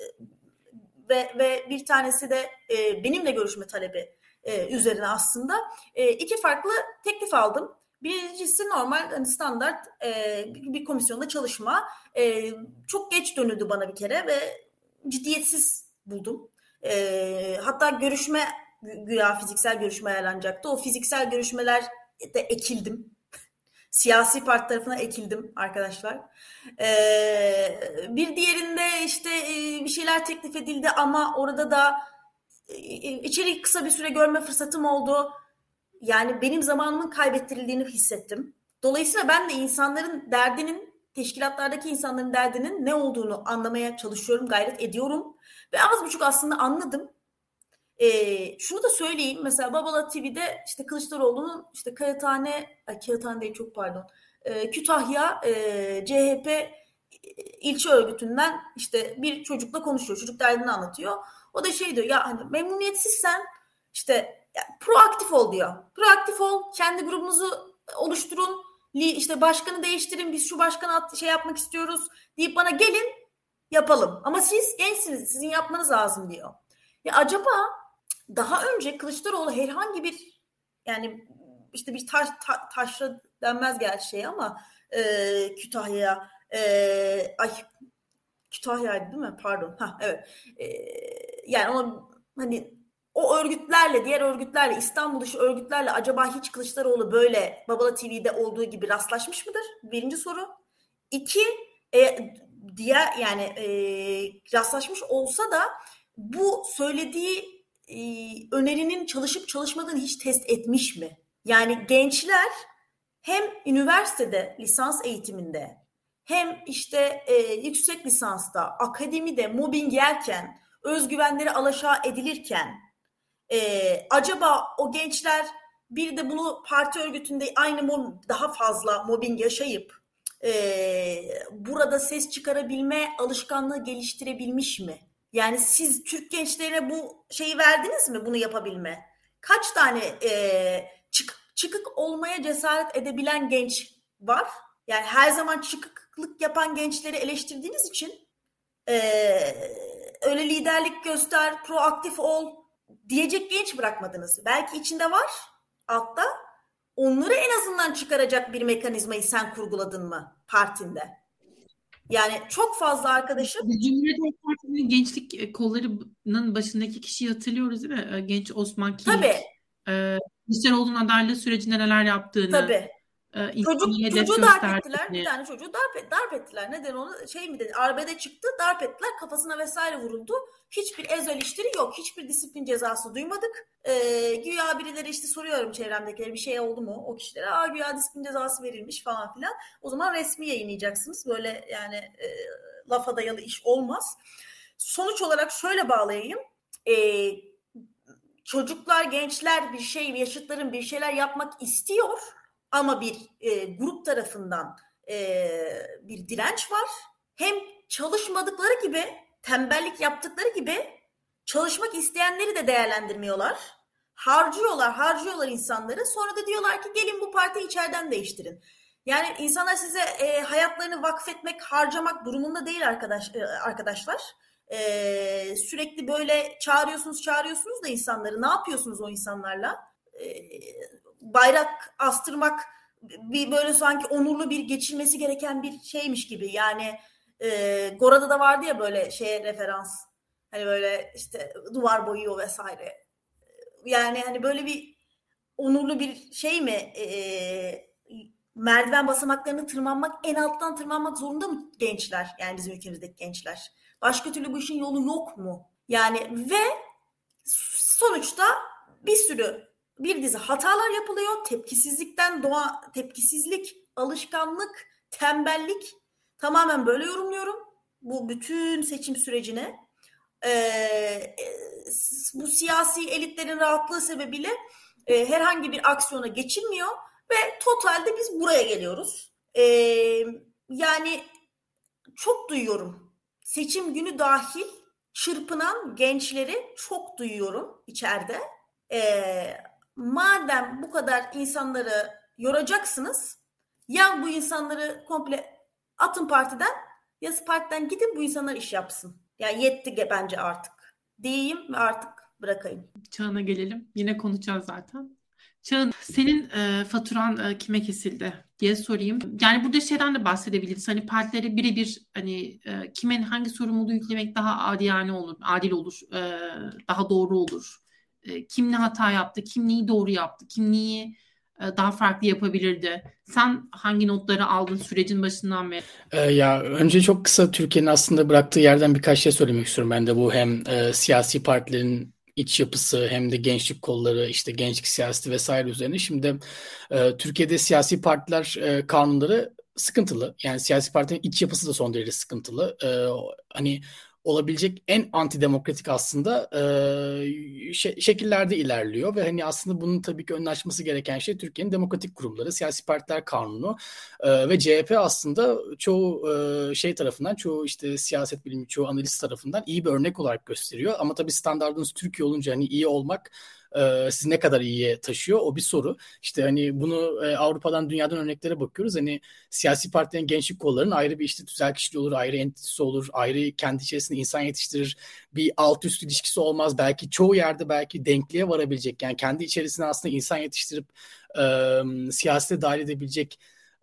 ve ve bir tanesi de e, benimle görüşme talebi e, üzerine aslında e, iki farklı teklif aldım. Birincisi normal hani standart e, bir komisyonda çalışma. E, çok geç dönüldü bana bir kere ve ciddiyetsiz buldum. E, hatta görüşme güya fiziksel görüşme ayarlanacaktı. O fiziksel görüşmeler de ekildim. Siyasi parti tarafına ekildim arkadaşlar. Ee, bir diğerinde işte e, bir şeyler teklif edildi ama orada da e, içeri kısa bir süre görme fırsatım oldu yani benim zamanımın kaybettirildiğini hissettim. Dolayısıyla ben de insanların derdinin, teşkilatlardaki insanların derdinin ne olduğunu anlamaya çalışıyorum, gayret ediyorum. Ve az buçuk aslında anladım. Ee, şunu da söyleyeyim. Mesela Babala TV'de işte Kılıçdaroğlu'nun işte Kağıthane, ay değil çok pardon. Ee, Kütahya e, CHP ilçe örgütünden işte bir çocukla konuşuyor. Çocuk derdini anlatıyor. O da şey diyor ya hani memnuniyetsizsen işte proaktif ol diyor. Proaktif ol, kendi grubunuzu oluşturun, işte başkanı değiştirin, biz şu başkanı şey yapmak istiyoruz deyip bana gelin yapalım. Ama siz gençsiniz, sizin yapmanız lazım diyor. Ya acaba daha önce Kılıçdaroğlu herhangi bir yani işte bir taş ta, taşra denmez gerçi şey ama e, Kütahya e, ay Kütahya'ydı değil mi? Pardon. Ha evet. E, yani onu hani o örgütlerle, diğer örgütlerle, İstanbul dışı örgütlerle acaba hiç Kılıçdaroğlu böyle Babala TV'de olduğu gibi rastlaşmış mıdır? Birinci soru. İki, e, diğer yani e, rastlaşmış olsa da bu söylediği e, önerinin çalışıp çalışmadığını hiç test etmiş mi? Yani gençler hem üniversitede lisans eğitiminde hem işte e, yüksek lisansta, akademide mobbing yerken, özgüvenleri alaşağı edilirken ee, acaba o gençler bir de bunu parti örgütünde aynı mob, daha fazla mobbing yaşayıp e, burada ses çıkarabilme alışkanlığı geliştirebilmiş mi? Yani siz Türk gençlerine bu şeyi verdiniz mi bunu yapabilme? Kaç tane e, çık, çıkık olmaya cesaret edebilen genç var? Yani her zaman çıkıklık yapan gençleri eleştirdiğiniz için e, öyle liderlik göster, proaktif ol, diyecek genç bırakmadınız. Belki içinde var altta. Onları en azından çıkaracak bir mekanizmayı sen kurguladın mı partinde? Yani çok fazla arkadaşım... Cumhuriyet Halk Partisi'nin gençlik kollarının başındaki kişiyi hatırlıyoruz değil mi? Genç Osman Kilik. Tabii. Ee, Kılıçdaroğlu'nun adaylığı sürecinde neler yaptığını. Tabii. E, Çocuk, çocuğu darp ettiler. Bir tane çocuğu darp, darp ettiler. Neden onu şey mi dedi? Arbede çıktı, darp ettiler. Kafasına vesaire vuruldu. Hiçbir ez eleştiri yok. Hiçbir disiplin cezası duymadık. Ee, güya birileri işte soruyorum çevremdekilere bir şey oldu mu o kişilere. Aa güya disiplin cezası verilmiş falan filan. O zaman resmi yayınlayacaksınız. Böyle yani e, lafa dayalı iş olmaz. Sonuç olarak şöyle bağlayayım. Ee, çocuklar, gençler bir şey, yaşıtların bir şeyler yapmak istiyor ama bir e, grup tarafından e, bir direnç var. Hem çalışmadıkları gibi, tembellik yaptıkları gibi çalışmak isteyenleri de değerlendirmiyorlar. Harcıyorlar, harcıyorlar insanları. Sonra da diyorlar ki gelin bu partiyi içeriden değiştirin. Yani insanlar size e, hayatlarını vakfetmek, harcamak durumunda değil arkadaş e, arkadaşlar. E, sürekli böyle çağırıyorsunuz, çağırıyorsunuz da insanları. Ne yapıyorsunuz o insanlarla? E, bayrak astırmak bir böyle sanki onurlu bir geçilmesi gereken bir şeymiş gibi. Yani e, Gora'da da vardı ya böyle şeye referans. Hani böyle işte duvar boyuyor vesaire. Yani hani böyle bir onurlu bir şey mi? E, merdiven basamaklarını tırmanmak, en alttan tırmanmak zorunda mı gençler? Yani bizim ülkemizdeki gençler. Başka türlü bu işin yolu yok mu? Yani ve sonuçta bir sürü bir dizi hatalar yapılıyor. Tepkisizlikten doğa tepkisizlik, alışkanlık, tembellik tamamen böyle yorumluyorum. Bu bütün seçim sürecine ee, bu siyasi elitlerin rahatlığı sebebiyle e, herhangi bir aksiyona geçilmiyor ve totalde biz buraya geliyoruz. Ee, yani çok duyuyorum. Seçim günü dahil çırpınan gençleri çok duyuyorum içeride. Ee, madem bu kadar insanları yoracaksınız ya bu insanları komple atın partiden ya partiden gidin bu insanlar iş yapsın. Yani yetti bence artık. Diyeyim ve artık bırakayım. Çağına gelelim. Yine konuşacağız zaten. Çağın, senin e, faturan e, kime kesildi diye sorayım. Yani burada şeyden de bahsedebiliriz. Hani partileri birebir hani e, kimin hangi sorumluluğu yüklemek daha adilane olur, adil olur, e, daha doğru olur. E, kim ne hata yaptı, kim neyi doğru yaptı, kim neyi e, daha farklı yapabilirdi. Sen hangi notları aldın sürecin başından beri? Ee, ya önce çok kısa Türkiye'nin aslında bıraktığı yerden birkaç şey söylemek istiyorum ben de bu hem e, siyasi partilerin iç yapısı hem de gençlik kolları işte gençlik siyaseti vesaire üzerine. Şimdi e, Türkiye'de siyasi partiler e, kanunları sıkıntılı. Yani siyasi partinin iç yapısı da son derece sıkıntılı. E, hani olabilecek en antidemokratik aslında e, şekillerde ilerliyor ve hani aslında bunun tabii ki önüne açması gereken şey Türkiye'nin demokratik kurumları, siyasi partiler kanunu e, ve CHP aslında çoğu e, şey tarafından, çoğu işte siyaset bilimi, çoğu analist tarafından iyi bir örnek olarak gösteriyor. Ama tabii standartınız Türkiye olunca hani iyi olmak e, sizi ne kadar iyiye taşıyor o bir soru. İşte hani bunu e, Avrupa'dan dünyadan örneklere bakıyoruz. Hani siyasi partilerin gençlik kollarının ayrı bir işte tüzel kişiliği olur, ayrı entitesi olur, ayrı kendi içerisinde insan yetiştirir. Bir alt üst ilişkisi olmaz. Belki çoğu yerde belki denkliğe varabilecek yani kendi içerisinde aslında insan yetiştirip e, siyasete dahil edebilecek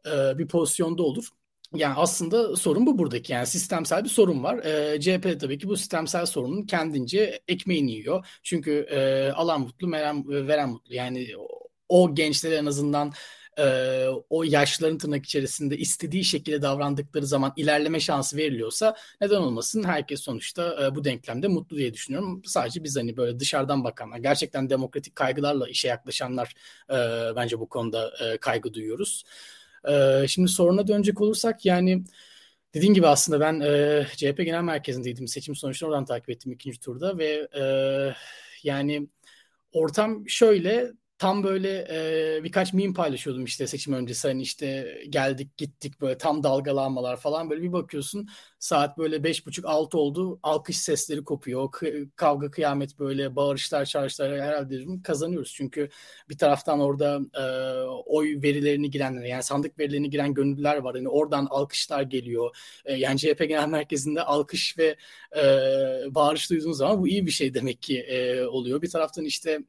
e, bir pozisyonda olur. Yani aslında sorun bu buradaki. Yani sistemsel bir sorun var. E, CHP tabii ki bu sistemsel sorunun kendince ekmeğini yiyor. Çünkü e, alan mutlu, veren, veren mutlu. Yani o gençlere en azından e, o yaşların tırnak içerisinde istediği şekilde davrandıkları zaman ilerleme şansı veriliyorsa neden olmasın? Herkes sonuçta e, bu denklemde mutlu diye düşünüyorum. Sadece biz hani böyle dışarıdan bakanlar, gerçekten demokratik kaygılarla işe yaklaşanlar e, bence bu konuda e, kaygı duyuyoruz. E, şimdi soruna dönecek olursak yani dediğim gibi aslında ben e, CHP Genel Merkezi'ndeydim. Seçim sonuçlarını oradan takip ettim ikinci turda ve e, yani ortam şöyle tam böyle e, birkaç meme paylaşıyordum işte seçim öncesi hani işte geldik gittik böyle tam dalgalanmalar falan böyle bir bakıyorsun saat böyle beş buçuk altı oldu alkış sesleri kopuyor K- kavga kıyamet böyle bağırışlar çağrışlar herhalde kazanıyoruz. Çünkü bir taraftan orada e, oy verilerini girenler yani sandık verilerini giren gönüllüler var. Hani oradan alkışlar geliyor. E, yani CHP Genel Merkezi'nde alkış ve e, bağırış duyduğunuz zaman bu iyi bir şey demek ki e, oluyor. Bir taraftan işte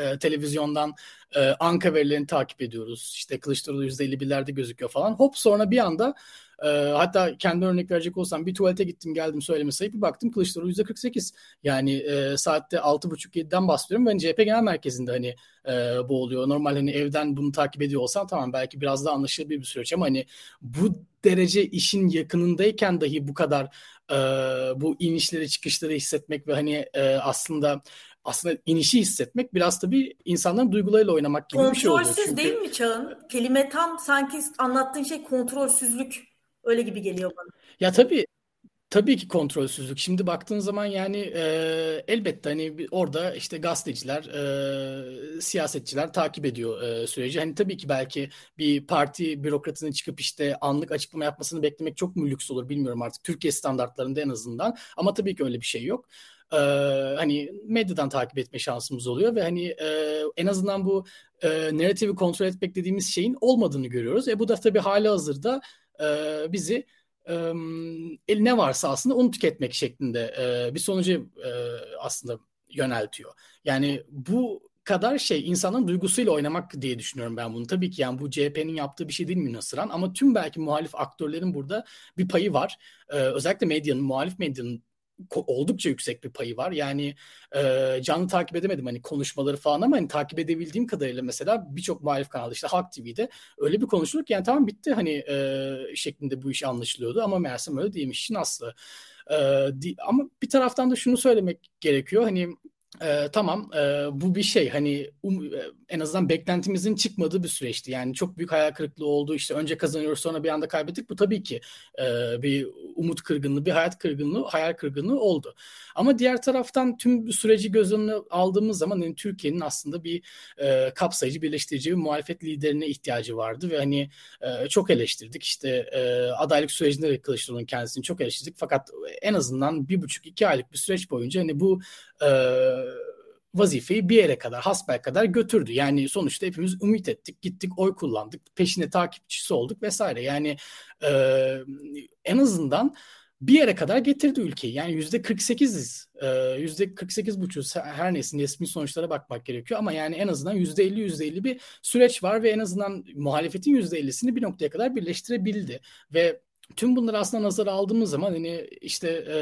e, televizyondan e, anka verilerini takip ediyoruz. İşte Kılıçdaroğlu %51'lerde gözüküyor falan. Hop sonra bir anda e, hatta kendi örnek verecek olsam bir tuvalete gittim geldim söyleme sayıp bir baktım Kılıçdaroğlu %48. Yani e, saatte 6.30-7'den bahsediyorum. Ben CHP Genel Merkezi'nde hani e, bu oluyor. Normal hani evden bunu takip ediyor olsan tamam belki biraz daha anlaşılabilir bir süreç ama hani bu derece işin yakınındayken dahi bu kadar e, bu inişleri çıkışları hissetmek ve hani e, aslında aslında inişi hissetmek biraz tabii insanların duygularıyla oynamak gibi bir şey oluyor. Kontrolsüz Çünkü... değil mi Çağın? Kelime tam sanki anlattığın şey kontrolsüzlük. Öyle gibi geliyor bana. Ya tabii Tabii ki kontrolsüzlük. Şimdi baktığın zaman yani e, elbette hani orada işte gazeteciler, e, siyasetçiler takip ediyor e, süreci. Hani tabii ki belki bir parti bürokratının çıkıp işte anlık açıklama yapmasını beklemek çok mu lüks olur bilmiyorum artık. Türkiye standartlarında en azından. Ama tabii ki öyle bir şey yok e, hani medyadan takip etme şansımız oluyor ve hani e, en azından bu e, narratifi kontrol etmek dediğimiz şeyin olmadığını görüyoruz. E bu da tabii hali hazırda e, bizi e, ne varsa aslında onu tüketmek şeklinde e, bir sonucu e, aslında yöneltiyor. Yani bu kadar şey insanın duygusuyla oynamak diye düşünüyorum ben bunu. Tabii ki yani bu CHP'nin yaptığı bir şey değil münasıran ama tüm belki muhalif aktörlerin burada bir payı var. Ee, özellikle medyanın, muhalif medyanın oldukça yüksek bir payı var. Yani e, canlı takip edemedim hani konuşmaları falan ama hani takip edebildiğim kadarıyla mesela birçok muhalif kanalda işte Halk TV'de öyle bir konuşulur yani tamam bitti hani e, şeklinde bu iş anlaşılıyordu ama meğersem öyle değilmiş için aslı. E, di, ama bir taraftan da şunu söylemek gerekiyor hani e, tamam e, bu bir şey hani um, en azından beklentimizin çıkmadığı bir süreçti. Yani çok büyük hayal kırıklığı oldu. İşte önce kazanıyoruz sonra bir anda kaybettik. Bu tabii ki e, bir umut kırgınlığı, bir hayat kırgınlığı, hayal kırgınlığı oldu. Ama diğer taraftan tüm süreci göz önüne aldığımız zaman yani Türkiye'nin aslında bir e, kapsayıcı, birleştirici bir muhalefet liderine ihtiyacı vardı ve hani e, çok eleştirdik. İşte e, adaylık sürecinde de Kılıçdaroğlu'nun kendisini çok eleştirdik. Fakat en azından bir buçuk iki aylık bir süreç boyunca hani bu e, vazifeyi bir yere kadar, hasbel kadar götürdü. Yani sonuçta hepimiz ümit ettik, gittik, oy kullandık, peşine takipçisi olduk vesaire. Yani e, en azından bir yere kadar getirdi ülkeyi. Yani yüzde 48'iz. Yüzde 48 buçuk her neyse resmi sonuçlara bakmak gerekiyor. Ama yani en azından yüzde 50 yüzde 50 bir süreç var ve en azından muhalefetin yüzde 50'sini bir noktaya kadar birleştirebildi. Ve tüm bunları aslında nazara aldığımız zaman hani işte e,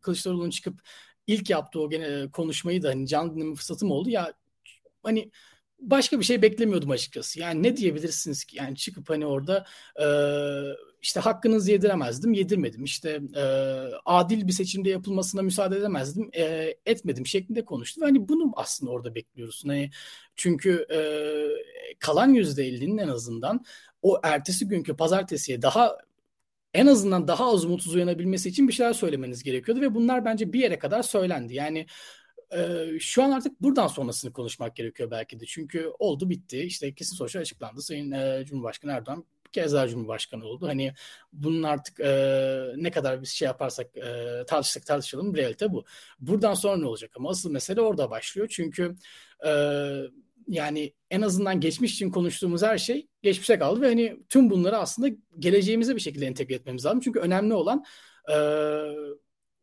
Kılıçdaroğlu'nun çıkıp ilk yaptığı o gene konuşmayı da hani canlı dinleme fırsatım oldu. Ya hani başka bir şey beklemiyordum açıkçası. Yani ne diyebilirsiniz ki? Yani çıkıp hani orada e, işte hakkınızı yediremezdim, yedirmedim. İşte e, adil bir seçimde yapılmasına müsaade edemezdim, e, etmedim şeklinde konuştu. Ve hani bunu aslında orada bekliyorsun. Hani çünkü e, kalan yüzde 50'nin en azından o ertesi günkü pazartesiye daha en azından daha az umutsuz uyanabilmesi için bir şeyler söylemeniz gerekiyordu ve bunlar bence bir yere kadar söylendi. Yani e, şu an artık buradan sonrasını konuşmak gerekiyor belki de. Çünkü oldu bitti. İşte kesin sonuçlar açıklandı. Sayın e, Cumhurbaşkanı Erdoğan kez daha Cumhurbaşkanı oldu. Hani bunun artık e, ne kadar bir şey yaparsak e, tartışsak tartışalım realite bu. Buradan sonra ne olacak ama asıl mesele orada başlıyor. Çünkü e, yani en azından geçmiş için konuştuğumuz her şey geçmişe kaldı ve hani tüm bunları aslında geleceğimize bir şekilde entegre etmemiz lazım. Çünkü önemli olan e,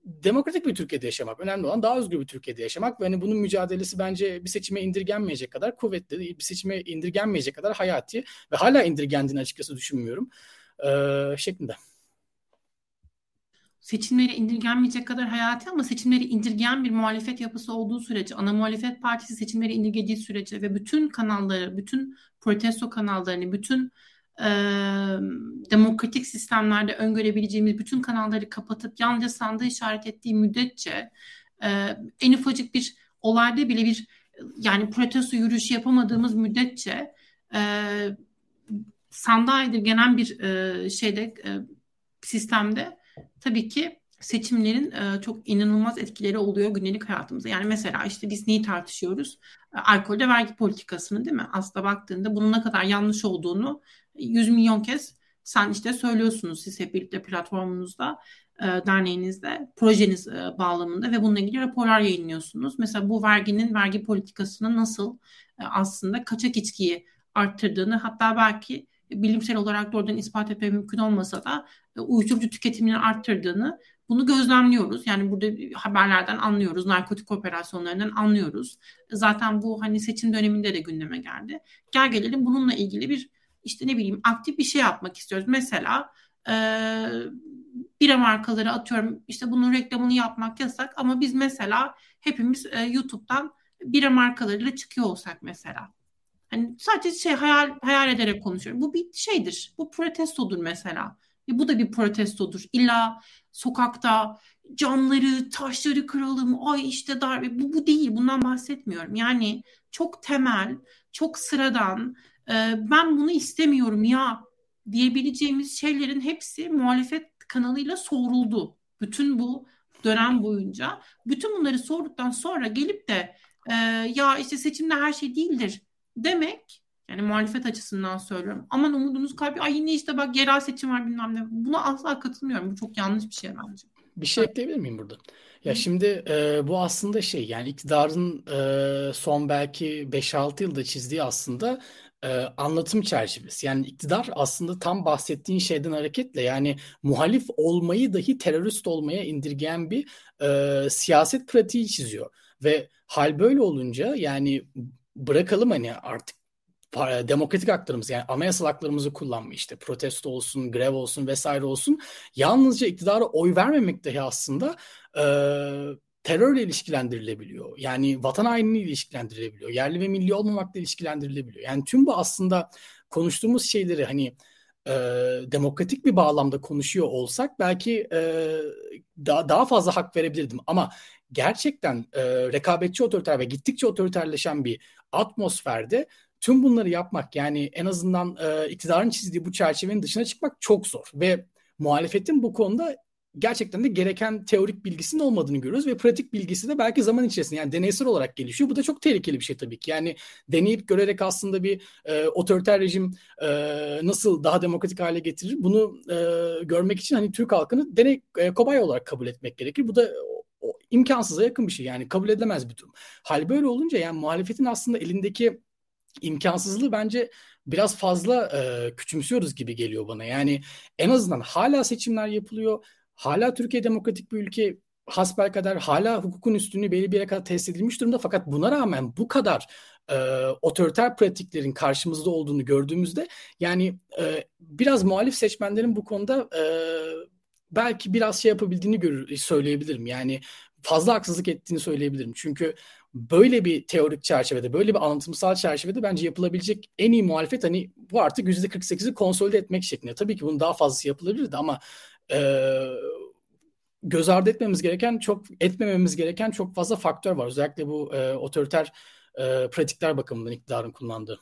demokratik bir Türkiye'de yaşamak. Önemli olan daha özgür bir Türkiye'de yaşamak ve hani bunun mücadelesi bence bir seçime indirgenmeyecek kadar kuvvetli, bir seçime indirgenmeyecek kadar hayati ve hala indirgendiğini açıkçası düşünmüyorum e, şeklinde seçimleri indirgenmeyecek kadar hayati ama seçimleri indirgeyen bir muhalefet yapısı olduğu sürece, ana muhalefet partisi seçimleri indirgediği sürece ve bütün kanalları, bütün protesto kanallarını, bütün e, demokratik sistemlerde öngörebileceğimiz bütün kanalları kapatıp yalnızca sandığı işaret ettiği müddetçe e, en ufacık bir olayda bile bir yani protesto yürüyüşü yapamadığımız müddetçe e, sandığa indirgenen bir e, şeyde e, sistemde tabii ki seçimlerin e, çok inanılmaz etkileri oluyor günlük hayatımıza. Yani mesela işte biz neyi tartışıyoruz? E, alkolde vergi politikasını değil mi? Aslında baktığında bunun ne kadar yanlış olduğunu 100 milyon kez sen işte söylüyorsunuz siz hep birlikte platformunuzda, e, derneğinizde, projeniz e, bağlamında ve bununla ilgili raporlar yayınlıyorsunuz. Mesela bu verginin, vergi politikasının nasıl aslında kaçak içkiyi arttırdığını hatta belki bilimsel olarak doğrudan ispat etme mümkün olmasa da e, uyuşturucu tüketimini arttırdığını bunu gözlemliyoruz. Yani burada haberlerden anlıyoruz, narkotik operasyonlarından anlıyoruz. Zaten bu hani seçim döneminde de gündeme geldi. Gel gelelim bununla ilgili bir işte ne bileyim aktif bir şey yapmak istiyoruz. Mesela e, bira markaları atıyorum işte bunun reklamını yapmak yasak ama biz mesela hepimiz e, YouTube'dan bira markalarıyla çıkıyor olsak mesela. Hani sadece şey hayal hayal ederek konuşuyorum. Bu bir şeydir. Bu protestodur mesela. E, bu da bir protestodur. İlla sokakta camları, taşları kıralım, ay işte darbe. Bu, bu değil. Bundan bahsetmiyorum. Yani çok temel, çok sıradan, e, ben bunu istemiyorum ya diyebileceğimiz şeylerin hepsi muhalefet kanalıyla soruldu. Bütün bu dönem boyunca. Bütün bunları sorduktan sonra gelip de e, ya işte seçimde her şey değildir demek yani muhalefet açısından söylüyorum. Aman umudunuz kaybı. Ay yine işte bak yerel seçim var bilmem ne. Buna asla katılmıyorum. Bu çok yanlış bir şey bence. Bir şey ekleyebilir miyim burada? Ya şimdi e, bu aslında şey yani iktidarın e, son belki 5-6 yılda çizdiği aslında e, anlatım çerçevesi. Yani iktidar aslında tam bahsettiğin şeyden hareketle yani muhalif olmayı dahi terörist olmaya indirgeyen bir e, siyaset pratiği çiziyor. Ve hal böyle olunca yani bırakalım hani artık demokratik haklarımız yani anayasal haklarımızı kullanma işte protesto olsun, grev olsun vesaire olsun yalnızca iktidara oy vermemek dahi aslında e, terörle ilişkilendirilebiliyor. Yani vatan hainliğiyle ilişkilendirilebiliyor. Yerli ve milli olmamakla ilişkilendirilebiliyor. Yani tüm bu aslında konuştuğumuz şeyleri hani e, demokratik bir bağlamda konuşuyor olsak belki e, daha, daha fazla hak verebilirdim. Ama gerçekten e, rekabetçi otoriter ve gittikçe otoriterleşen bir atmosferde tüm bunları yapmak yani en azından e, iktidarın çizdiği bu çerçevenin dışına çıkmak çok zor ve muhalefetin bu konuda gerçekten de gereken teorik bilgisinin olmadığını görüyoruz ve pratik bilgisi de belki zaman içerisinde yani deneysel olarak gelişiyor. Bu da çok tehlikeli bir şey tabii ki. Yani deneyip görerek aslında bir e, otoriter rejim e, nasıl daha demokratik hale getirir bunu e, görmek için hani Türk halkını deney e, kobay olarak kabul etmek gerekir. Bu da o, imkansıza yakın bir şey yani kabul edilemez bir durum. Hal böyle olunca yani muhalefetin aslında elindeki imkansızlığı bence biraz fazla e, küçümsüyoruz gibi geliyor bana. Yani en azından hala seçimler yapılıyor hala Türkiye demokratik bir ülke hasbelkader hala hukukun üstünlüğü belli bir yere kadar test edilmiş durumda fakat buna rağmen bu kadar e, otoriter pratiklerin karşımızda olduğunu gördüğümüzde yani e, biraz muhalif seçmenlerin bu konuda e, belki biraz şey yapabildiğini görür, söyleyebilirim. Yani fazla haksızlık ettiğini söyleyebilirim. Çünkü böyle bir teorik çerçevede, böyle bir anlatımsal çerçevede bence yapılabilecek en iyi muhalefet hani bu artık %48'i konsolide etmek şeklinde. Tabii ki bunun daha fazlası yapılabilirdi ama e, göz ardı etmemiz gereken çok etmememiz gereken çok fazla faktör var. Özellikle bu e, otoriter e, pratikler bakımından iktidarın kullandığı.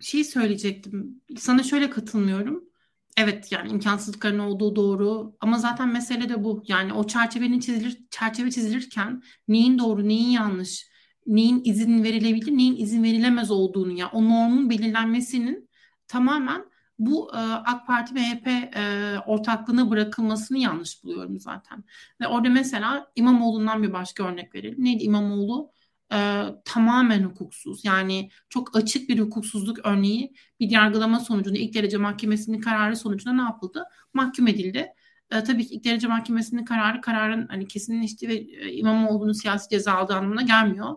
Şey söyleyecektim. Sana şöyle katılmıyorum. Evet yani imkansızlıkların olduğu doğru ama zaten mesele de bu. Yani o çerçevenin çizilir çerçeve çizilirken neyin doğru, neyin yanlış, neyin izin verilebilir, neyin izin verilemez olduğunu ya o normun belirlenmesinin tamamen bu e, AK Parti MHP e, ortaklığına bırakılmasını yanlış buluyorum zaten. Ve orada mesela İmamoğlu'ndan bir başka örnek verelim. Neydi İmamoğlu? E, tamamen hukuksuz. Yani çok açık bir hukuksuzluk örneği bir yargılama sonucunda ilk derece mahkemesinin kararı sonucunda ne yapıldı? Mahkum edildi. E, tabii ki ilk derece mahkemesinin kararı kararın hani kesinleşti ve e, İmamoğlu'nun siyasi ceza aldığı anlamına gelmiyor.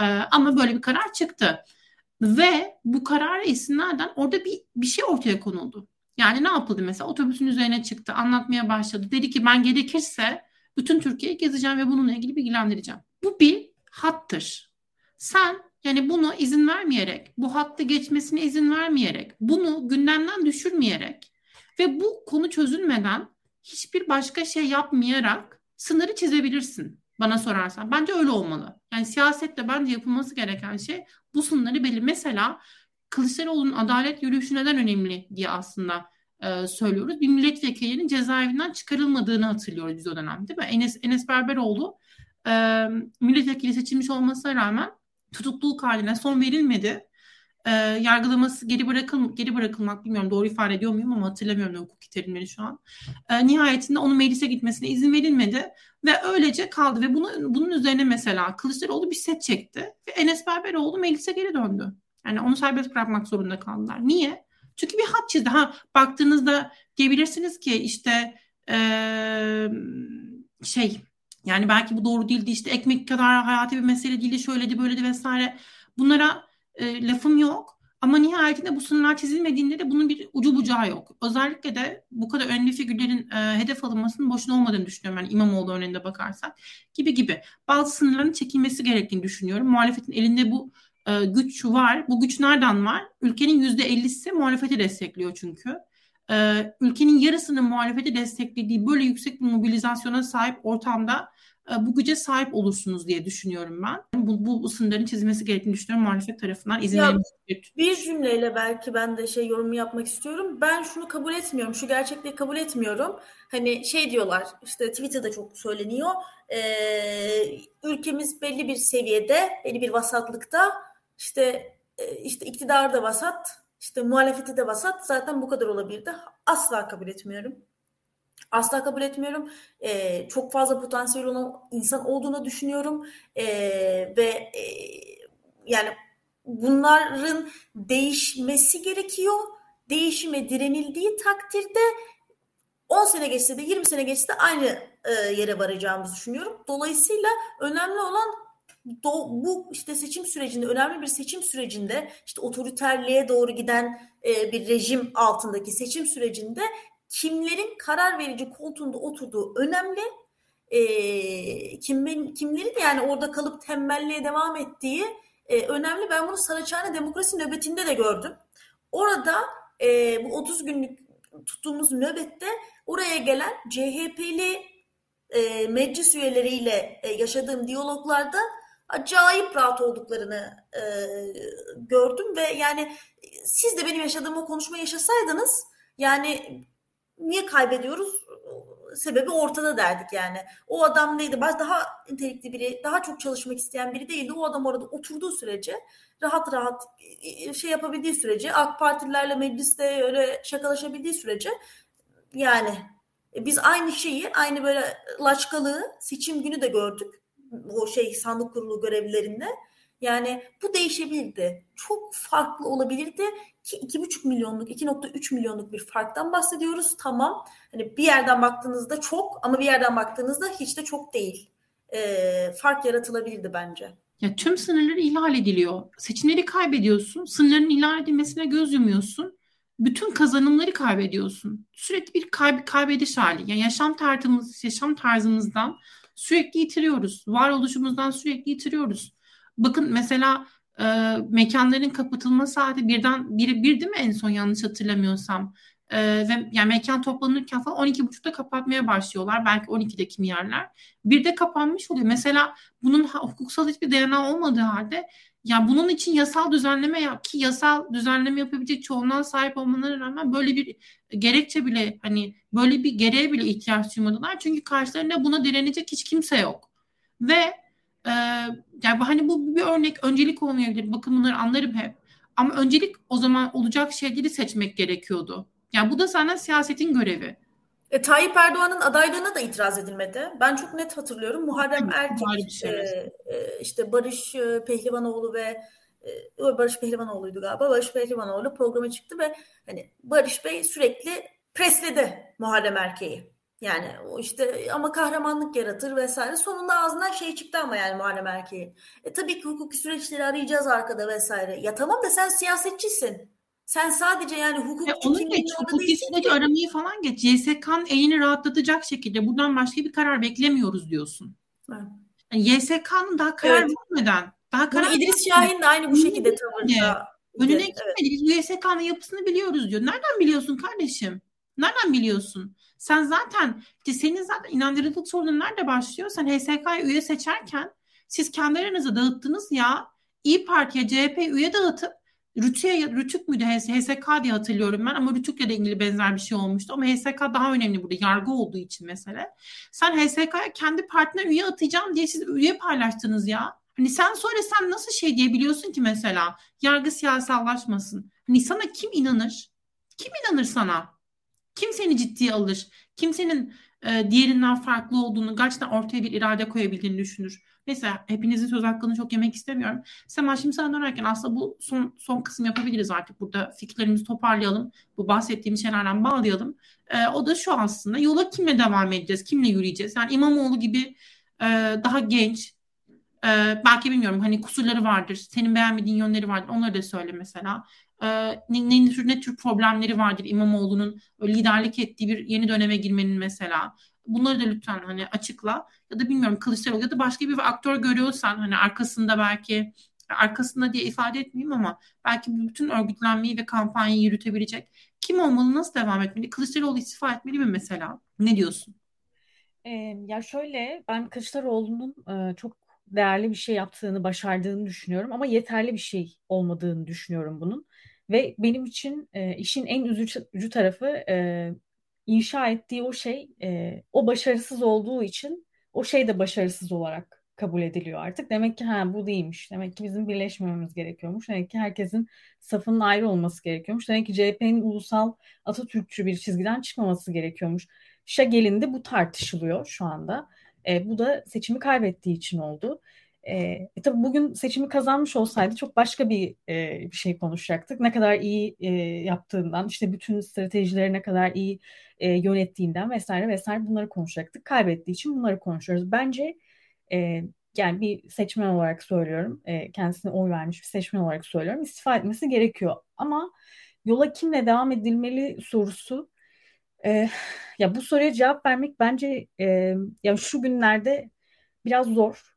E, ama böyle bir karar çıktı. Ve bu karara istinaden orada bir, bir şey ortaya konuldu. Yani ne yapıldı mesela? Otobüsün üzerine çıktı, anlatmaya başladı. Dedi ki ben gerekirse bütün Türkiye'yi gezeceğim ve bununla ilgili bilgilendireceğim. Bu bir hattır. Sen yani bunu izin vermeyerek, bu hattı geçmesine izin vermeyerek, bunu gündemden düşürmeyerek ve bu konu çözülmeden hiçbir başka şey yapmayarak sınırı çizebilirsin bana sorarsan. Bence öyle olmalı. Yani siyasette bence yapılması gereken şey bu sınırları belli. Mesela Kılıçdaroğlu'nun adalet yürüyüşü neden önemli diye aslında e, söylüyoruz. Bir milletvekilinin cezaevinden çıkarılmadığını hatırlıyoruz biz o dönem değil mi? Enes, Enes Berberoğlu e, milletvekili seçilmiş olmasına rağmen tutukluluk haline son verilmedi. E, yargılaması geri bırakıl geri bırakılmak bilmiyorum doğru ifade ediyor muyum ama hatırlamıyorum da hukuki terimleri şu an. E, nihayetinde onun meclise gitmesine izin verilmedi ve öylece kaldı ve bunu, bunun üzerine mesela Kılıçdaroğlu bir set çekti ve Enes Berberoğlu meclise geri döndü. Yani onu serbest bırakmak zorunda kaldılar. Niye? Çünkü bir hat çizdi. Ha baktığınızda diyebilirsiniz ki işte ee, şey yani belki bu doğru değildi işte ekmek kadar hayati bir mesele değildi şöyledi böyledi vesaire. Bunlara e, lafım yok. Ama nihayetinde bu sınırlar çizilmediğinde de bunun bir ucu bucağı yok. Özellikle de bu kadar önemli figürlerin e, hedef alınmasının boşuna olmadığını düşünüyorum. Yani İmamoğlu örneğinde bakarsak gibi gibi. Bazı sınırların çekilmesi gerektiğini düşünüyorum. Muhalefetin elinde bu e, güç var. Bu güç nereden var? Ülkenin %50'si muhalefeti destekliyor çünkü. E, ülkenin yarısının muhalefeti desteklediği böyle yüksek bir mobilizasyona sahip ortamda e, bu güce sahip olursunuz diye düşünüyorum ben. Bu, bu, bu sınırların çizilmesi gerektiğini düşünüyorum muhalefet tarafından. izin ya, bir cümleyle belki ben de şey yorumu yapmak istiyorum. Ben şunu kabul etmiyorum, şu gerçekliği kabul etmiyorum. Hani şey diyorlar, işte Twitter'da çok söyleniyor. E, ülkemiz belli bir seviyede, belli bir vasatlıkta. İşte e, işte iktidar da vasat, işte muhalefeti de vasat. Zaten bu kadar olabilirdi. Asla kabul etmiyorum. Asla kabul etmiyorum. Ee, çok fazla potansiyel olan insan olduğunu düşünüyorum. Ee, ve e, yani bunların değişmesi gerekiyor. Değişime direnildiği takdirde 10 sene geçse de 20 sene geçse de aynı e, yere varacağımızı düşünüyorum. Dolayısıyla önemli olan do, bu işte seçim sürecinde önemli bir seçim sürecinde işte otoriterliğe doğru giden e, bir rejim altındaki seçim sürecinde kimlerin karar verici koltuğunda oturduğu önemli. E, kimin, kimlerin yani orada kalıp tembelliğe devam ettiği e, önemli. Ben bunu Saraçhane Demokrasi nöbetinde de gördüm. Orada e, bu 30 günlük tuttuğumuz nöbette oraya gelen CHP'li e, meclis üyeleriyle e, yaşadığım diyaloglarda acayip rahat olduklarını e, gördüm ve yani siz de benim yaşadığım o konuşma yaşasaydınız yani niye kaybediyoruz? Sebebi ortada derdik yani. O adam neydi? Daha nitelikli biri, daha çok çalışmak isteyen biri değildi. O adam orada oturduğu sürece rahat rahat e, şey yapabildiği sürece AK Partililerle mecliste öyle şakalaşabildiği sürece yani e, biz aynı şeyi aynı böyle laçkalığı seçim günü de gördük. O şey sandık kurulu görevlilerinde. Yani bu değişebilirdi. Çok farklı olabilirdi ki 2,5 milyonluk, 2,3 milyonluk bir farktan bahsediyoruz. Tamam. Hani bir yerden baktığınızda çok ama bir yerden baktığınızda hiç de çok değil. Ee, fark yaratılabilirdi bence. Ya tüm sınırları ihlal ediliyor. Seçimleri kaybediyorsun. Sınırların ihlal edilmesine göz yumuyorsun. Bütün kazanımları kaybediyorsun. Sürekli bir kayb kaybediş hali. Yani yaşam tarzımız, yaşam tarzımızdan sürekli yitiriyoruz. Varoluşumuzdan sürekli yitiriyoruz. Bakın mesela e, mekanların kapatılma saati birden bir, bir değil mi en son yanlış hatırlamıyorsam. E, ve yani mekan toplanırken falan 12.30'da kapatmaya başlıyorlar. Belki 12'de kimi yerler. Bir de kapanmış oluyor. Mesela bunun hukuksal hiçbir dayanağı olmadığı halde ya bunun için yasal düzenleme yap ki yasal düzenleme yapabilecek çoğunluğa sahip olmalarına rağmen böyle bir gerekçe bile hani böyle bir gereğe bile ihtiyaç duymadılar. Çünkü karşılarında buna direnecek hiç kimse yok. Ve ee, yani hani bu bir örnek öncelik olmayabilir. Bakın bunları anlarım hep. Ama öncelik o zaman olacak şeyleri seçmek gerekiyordu. Yani bu da zaten siyasetin görevi. E, Tayyip Erdoğan'ın adaylığına da itiraz edilmedi. Ben çok net hatırlıyorum. Muharrem Erkek, şey. e, e, işte Barış e, Pehlivanoğlu ve e, Barış Pehlivanoğlu'ydu galiba. Barış Pehlivanoğlu programa çıktı ve hani Barış Bey sürekli presledi Muharrem Erkeği. Yani o işte ama kahramanlık yaratır vesaire. Sonunda ağzından şey çıktı ama yani Muharrem Erkeği. E tabii ki hukuki süreçleri arayacağız arkada vesaire. Ya tamam da sen siyasetçisin. Sen sadece yani hukuk ya onu geç, hukuki süreci aramayı falan geç. YSK'nın elini rahatlatacak şekilde buradan başka bir karar beklemiyoruz diyorsun. Evet. Yani YSK'nın daha karar evet. vermeden daha karar Bunu İdris Şahin de aynı bu şekilde tavırda. Önüne evet. gitmedi. YSK'nın yapısını biliyoruz diyor. Nereden biliyorsun kardeşim? Nereden biliyorsun? Sen zaten işte senin zaten inandırıcılık sorunun nerede başlıyor? Sen HSK'ya üye seçerken siz kendi aranızda dağıttınız ya İyi Parti'ye CHP üye dağıtıp Rütü'ye, Rütük müydü HSK diye hatırlıyorum ben ama Rütük'le de ilgili benzer bir şey olmuştu ama HSK daha önemli burada yargı olduğu için mesele. Sen HSK'ya kendi partine üye atacağım diye siz üye paylaştınız ya. Hani sen sonra sen nasıl şey diyebiliyorsun ki mesela yargı siyasallaşmasın. Hani sana kim inanır? Kim inanır sana? Kim seni ciddiye alır? Kimsenin e, diğerinden farklı olduğunu, gerçekten ortaya bir irade koyabildiğini düşünür. Mesela hepinizin söz hakkını çok yemek istemiyorum. Sema şimdi sen dönerken aslında bu son, son kısım yapabiliriz artık. Burada fikirlerimizi toparlayalım. Bu bahsettiğim şeylerden bağlayalım. E, o da şu aslında yola kimle devam edeceğiz, kimle yürüyeceğiz? Yani İmamoğlu gibi e, daha genç, e, belki bilmiyorum hani kusurları vardır, senin beğenmediğin yönleri vardır. Onları da söyle mesela. E, ne, ne, tür, ne tür problemleri vardır İmamoğlu'nun liderlik ettiği bir yeni döneme girmenin mesela. Bunları da lütfen hani açıkla. Ya da bilmiyorum Kılıçdaroğlu ya da başka bir aktör görüyorsan hani arkasında belki arkasında diye ifade etmeyeyim ama belki bütün örgütlenmeyi ve kampanyayı yürütebilecek kim olmalı, nasıl devam etmeli? Kılıçdaroğlu istifa etmeli mi mesela? Ne diyorsun? Ee, ya şöyle ben Kılıçdaroğlu'nun e, çok değerli bir şey yaptığını, başardığını düşünüyorum ama yeterli bir şey olmadığını düşünüyorum bunun. Ve benim için e, işin en üzücü tarafı e, inşa ettiği o şey e, o başarısız olduğu için o şey de başarısız olarak kabul ediliyor artık. Demek ki ha bu değilmiş. Demek ki bizim birleşmememiz gerekiyormuş. Demek ki herkesin safının ayrı olması gerekiyormuş. Demek ki CHP'nin ulusal Atatürkçü bir çizgiden çıkmaması gerekiyormuş. Şa gelindi bu tartışılıyor şu anda. E, bu da seçimi kaybettiği için oldu. E, e, tabii bugün seçimi kazanmış olsaydı çok başka bir, e, bir şey konuşacaktık. Ne kadar iyi e, yaptığından, işte bütün stratejileri ne kadar iyi e, yönettiğinden vesaire vesaire bunları konuşacaktık. Kaybettiği için bunları konuşuyoruz. Bence e, yani bir seçmen olarak söylüyorum, e, kendisine oy vermiş bir seçmen olarak söylüyorum, istifa etmesi gerekiyor. Ama yola kimle devam edilmeli sorusu, e, ya bu soruya cevap vermek bence e, ya şu günlerde biraz zor.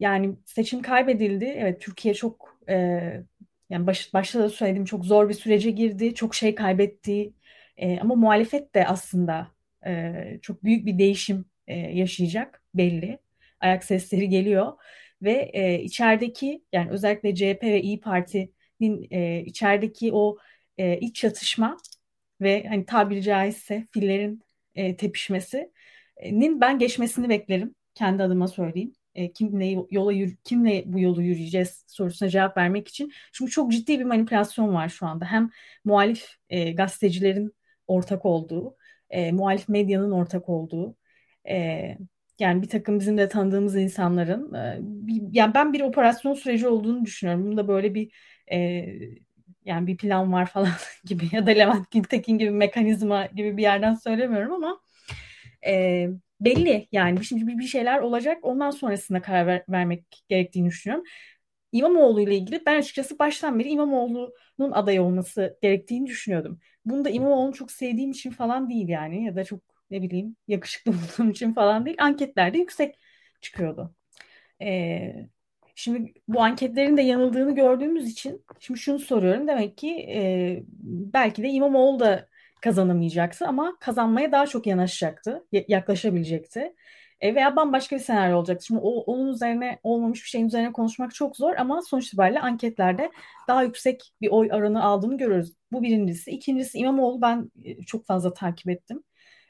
Yani seçim kaybedildi. Evet Türkiye çok e, yani baş, başta da söyledim çok zor bir sürece girdi, çok şey kaybetti. E, ama muhalefet de aslında e, çok büyük bir değişim e, yaşayacak belli. Ayak sesleri geliyor ve e, içerideki yani özellikle CHP ve İyi Parti'nin e, içerideki o e, iç çatışma ve hani tabiri caizse fillerin e, tepişmesinin ben geçmesini beklerim. Kendi adıma söyleyeyim. E, kimle yola yürü, kimle bu yolu yürüyeceğiz sorusuna cevap vermek için. Çünkü çok ciddi bir manipülasyon var şu anda. Hem muhalif e, gazetecilerin ortak olduğu, e, muhalif medyanın ortak olduğu, e, yani bir takım bizim de tanıdığımız insanların e, bir, yani ben bir operasyon süreci olduğunu düşünüyorum. Bunda böyle bir e, yani bir plan var falan gibi ya da Levent Gültekin gibi mekanizma gibi bir yerden söylemiyorum ama e, belli yani şimdi bir, şeyler olacak ondan sonrasında karar ver, vermek gerektiğini düşünüyorum. İmamoğlu ile ilgili ben açıkçası baştan beri İmamoğlu'nun aday olması gerektiğini düşünüyordum. Bunu da İmamoğlu'nu çok sevdiğim için falan değil yani ya da çok ne bileyim yakışıklı bulduğum için falan değil. Anketlerde yüksek çıkıyordu. Ee, şimdi bu anketlerin de yanıldığını gördüğümüz için şimdi şunu soruyorum. Demek ki e, belki de İmamoğlu da kazanamayacaktı ama kazanmaya daha çok yanaşacaktı, yaklaşabilecekti. E, veya bambaşka bir senaryo olacaktı. Şimdi o, onun üzerine olmamış bir şeyin üzerine konuşmak çok zor ama sonuç itibariyle anketlerde daha yüksek bir oy oranı aldığını görüyoruz. Bu birincisi. İkincisi İmamoğlu ben e, çok fazla takip ettim.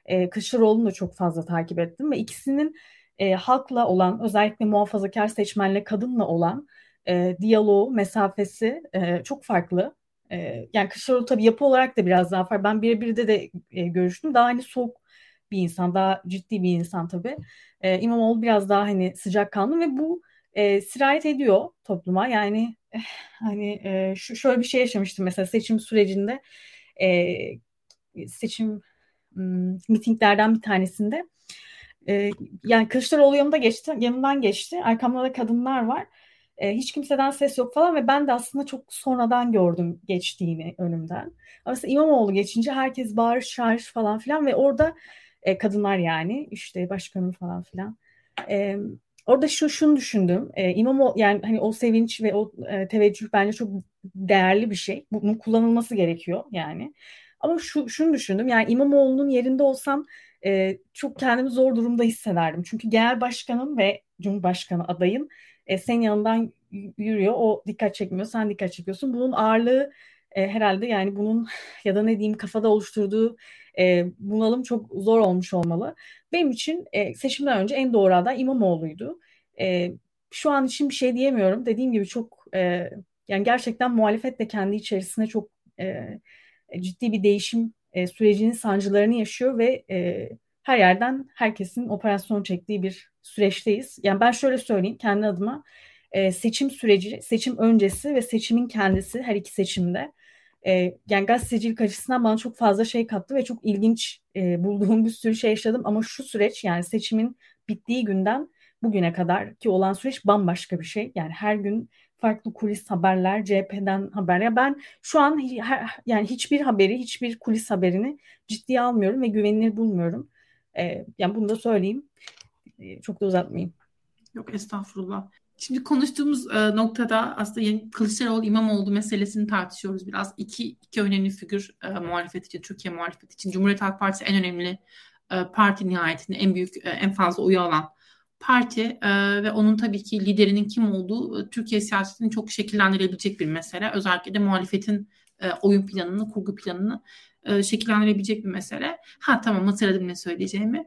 E, Kılıçdaroğlu'nu da çok fazla takip ettim ve ikisinin e, halkla olan özellikle muhafazakar seçmenle kadınla olan e, diyaloğu, mesafesi e, çok farklı. Yani Kılıçdaroğlu tabii yapı olarak da biraz daha farklı. Ben birebir de e, görüştüm. Daha hani soğuk bir insan, daha ciddi bir insan tabii. E, İmamoğlu biraz daha hani sıcakkanlı ve bu e, sirayet ediyor topluma. Yani eh, hani e, şu şöyle bir şey yaşamıştım mesela seçim sürecinde e, seçim m, mitinglerden bir tanesinde e, yani Kılıçdaroğlu yanımda geçti, yanımdan geçti. Arkamda da kadınlar var. E, hiç kimseden ses yok falan ve ben de aslında çok sonradan gördüm geçtiğini önümden. Ama mesela İmamoğlu geçince herkes bağırış çağırış falan filan ve orada e, kadınlar yani işte başkanım falan filan. E, orada şu şunu düşündüm. E, İmamoğlu yani hani o sevinç ve o e, teveccüh bence çok değerli bir şey. Bunun kullanılması gerekiyor yani. Ama şu şunu düşündüm. Yani İmamoğlu'nun yerinde olsam e, çok kendimi zor durumda hissederdim. Çünkü genel başkanım ve cumhurbaşkanı adayın e, senin yanından yürüyor. O dikkat çekmiyor. Sen dikkat çekiyorsun. Bunun ağırlığı e, herhalde yani bunun ya da ne diyeyim kafada oluşturduğu e, bunalım çok zor olmuş olmalı. Benim için e, seçimden önce en doğru aday İmamoğlu'ydu. E, şu an için bir şey diyemiyorum. Dediğim gibi çok e, yani gerçekten muhalefet de kendi içerisinde çok e, ciddi bir değişim e, sürecinin sancılarını yaşıyor ve e, her yerden herkesin operasyon çektiği bir süreçteyiz. Yani ben şöyle söyleyeyim kendi adıma e, seçim süreci, seçim öncesi ve seçimin kendisi her iki seçimde e, yani gazetecilik açısından bana çok fazla şey kattı ve çok ilginç e, bulduğum bir sürü şey yaşadım ama şu süreç yani seçimin bittiği günden bugüne kadar ki olan süreç bambaşka bir şey. Yani her gün farklı kulis haberler, CHP'den haberler. Ben şu an yani hiçbir haberi, hiçbir kulis haberini ciddiye almıyorum ve güvenilir bulmuyorum. Ee, yani bunu da söyleyeyim. Ee, çok da uzatmayayım. Yok estağfurullah. Şimdi konuştuğumuz e, noktada aslında yani Kılıçdaroğlu İmamoğlu meselesini tartışıyoruz biraz. İki, iki önemli figür e, muhalefet için, Türkiye muhalefet için. Cumhuriyet Halk Partisi en önemli e, parti nihayetinde en büyük, e, en fazla oyu alan parti e, ve onun tabii ki liderinin kim olduğu e, Türkiye siyasetini çok şekillendirebilecek bir mesele. Özellikle de muhalefetin e, oyun planını, kurgu planını e, şekillendirebilecek bir mesele. Ha tamam hatırladım ne söyleyeceğimi.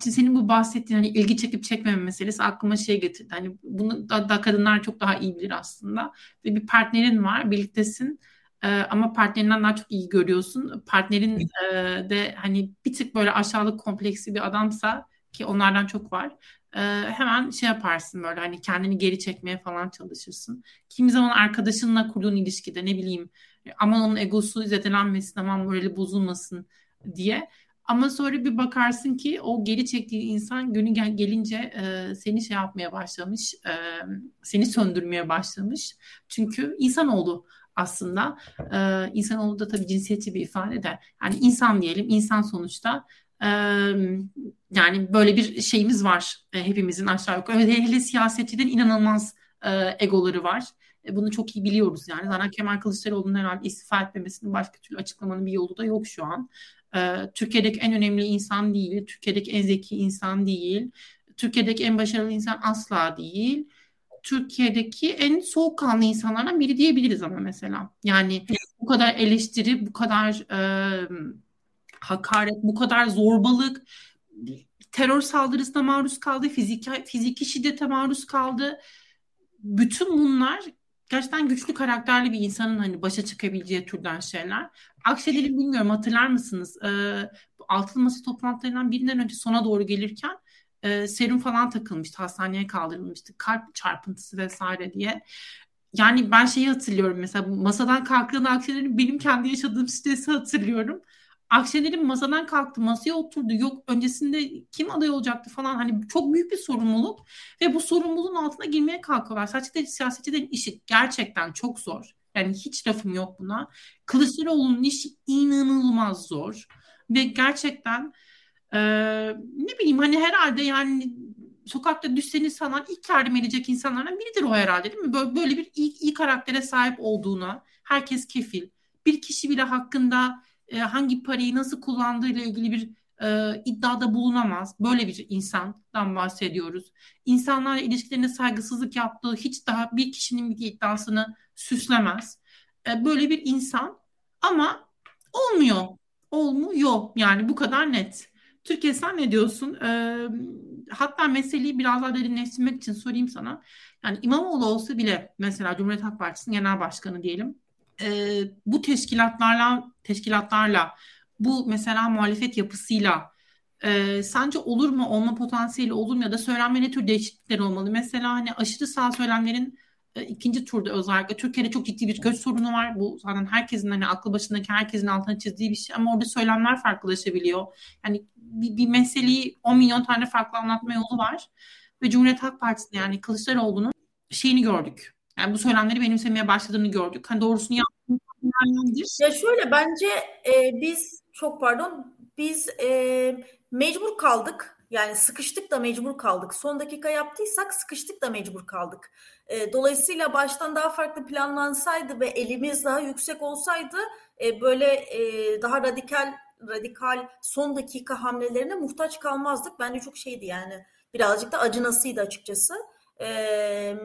Senin bu bahsettiğin hani ilgi çekip çekmeme meselesi aklıma şey getirdi. Hani bunu da, da kadınlar çok daha iyi bilir aslında. Ve bir partnerin var, birliktesin. Ee, ama partnerinden daha çok iyi görüyorsun. Partnerin e, de hani bir tık böyle aşağılık kompleksi bir adamsa ki onlardan çok var e, hemen şey yaparsın böyle hani kendini geri çekmeye falan çalışırsın. Kimi zaman arkadaşınla kurduğun ilişkide ne bileyim aman onun egosu zedelenmesin aman morali bozulmasın diye. Ama sonra bir bakarsın ki o geri çektiği insan günü gel gelince e, seni şey yapmaya başlamış, e, seni söndürmeye başlamış. Çünkü insanoğlu aslında. E, insanoğlu da tabii cinsiyetçi bir ifade eder. Yani insan diyelim, insan sonuçta yani böyle bir şeyimiz var e, hepimizin aşağı yukarı. Hele, hele siyasetçiden inanılmaz e, egoları var. E, bunu çok iyi biliyoruz yani. Zaten Kemal Kılıçdaroğlu'nun herhalde istifa etmemesinin başka türlü açıklamanın bir yolu da yok şu an. E, Türkiye'deki en önemli insan değil, Türkiye'deki en zeki insan değil, Türkiye'deki en başarılı insan asla değil. Türkiye'deki en soğukkanlı insanlardan biri diyebiliriz ama mesela. Yani bu kadar eleştiri, bu kadar e, hakaret, bu kadar zorbalık, terör saldırısına maruz kaldı, fiziki, fiziki şiddete maruz kaldı. Bütün bunlar gerçekten güçlü karakterli bir insanın hani başa çıkabileceği türden şeyler. Akşener'i bilmiyorum hatırlar mısınız? Ee, altılı masa toplantılarından birinden önce sona doğru gelirken e, serum falan takılmıştı. Hastaneye kaldırılmıştı. Kalp çarpıntısı vesaire diye. Yani ben şeyi hatırlıyorum mesela masadan kalktığında Akşener'in benim kendi yaşadığım stresi hatırlıyorum. Akşener'in masadan kalktı, masaya oturdu. Yok öncesinde kim aday olacaktı falan. Hani çok büyük bir sorumluluk ve bu sorumluluğun altına girmeye kalkıyorlar. Sadece siyasetçilerin işi gerçekten çok zor. Yani hiç lafım yok buna. Kılıçdaroğlu'nun işi inanılmaz zor. Ve gerçekten e, ne bileyim hani herhalde yani sokakta düşseniz falan ilk yardım edecek insanlardan biridir o herhalde değil mi? Böyle, böyle bir iyi, iyi karaktere sahip olduğuna herkes kefil. Bir kişi bile hakkında e, hangi parayı nasıl kullandığıyla ilgili bir e, iddiada bulunamaz. Böyle bir insandan bahsediyoruz. İnsanlarla ilişkilerine saygısızlık yaptığı hiç daha bir kişinin bir iddiasını süslemez. E, böyle bir insan ama olmuyor. Olmuyor. Yani bu kadar net. Türkiye sen ne diyorsun? E, hatta meseleyi biraz daha derinleştirmek için sorayım sana. Yani İmamoğlu olsa bile mesela Cumhuriyet Halk Partisi'nin genel başkanı diyelim e, bu teşkilatlarla teşkilatlarla bu mesela muhalefet yapısıyla e, sence olur mu olma potansiyeli olur mu ya da söylenme ne tür değişiklikler olmalı? Mesela hani aşırı sağ söylemlerin e, ikinci turda özellikle Türkiye'de çok ciddi bir göç sorunu var. Bu zaten herkesin hani aklı başındaki herkesin altına çizdiği bir şey ama orada söylemler farklılaşabiliyor. Yani bir, bir meseleyi 10 milyon tane farklı anlatma yolu var. Ve Cumhuriyet Halk Partisi yani Kılıçdaroğlu'nun şeyini gördük yani bu söylemleri benimsemeye başladığını gördük. Hani doğrusunu yaptığını Ya şöyle bence e, biz çok pardon biz e, mecbur kaldık. Yani sıkıştık da mecbur kaldık. Son dakika yaptıysak sıkıştık da mecbur kaldık. E, dolayısıyla baştan daha farklı planlansaydı ve elimiz daha yüksek olsaydı e, böyle e, daha radikal radikal son dakika hamlelerine muhtaç kalmazdık. Bence çok şeydi yani birazcık da acınasıydı açıkçası. Ee,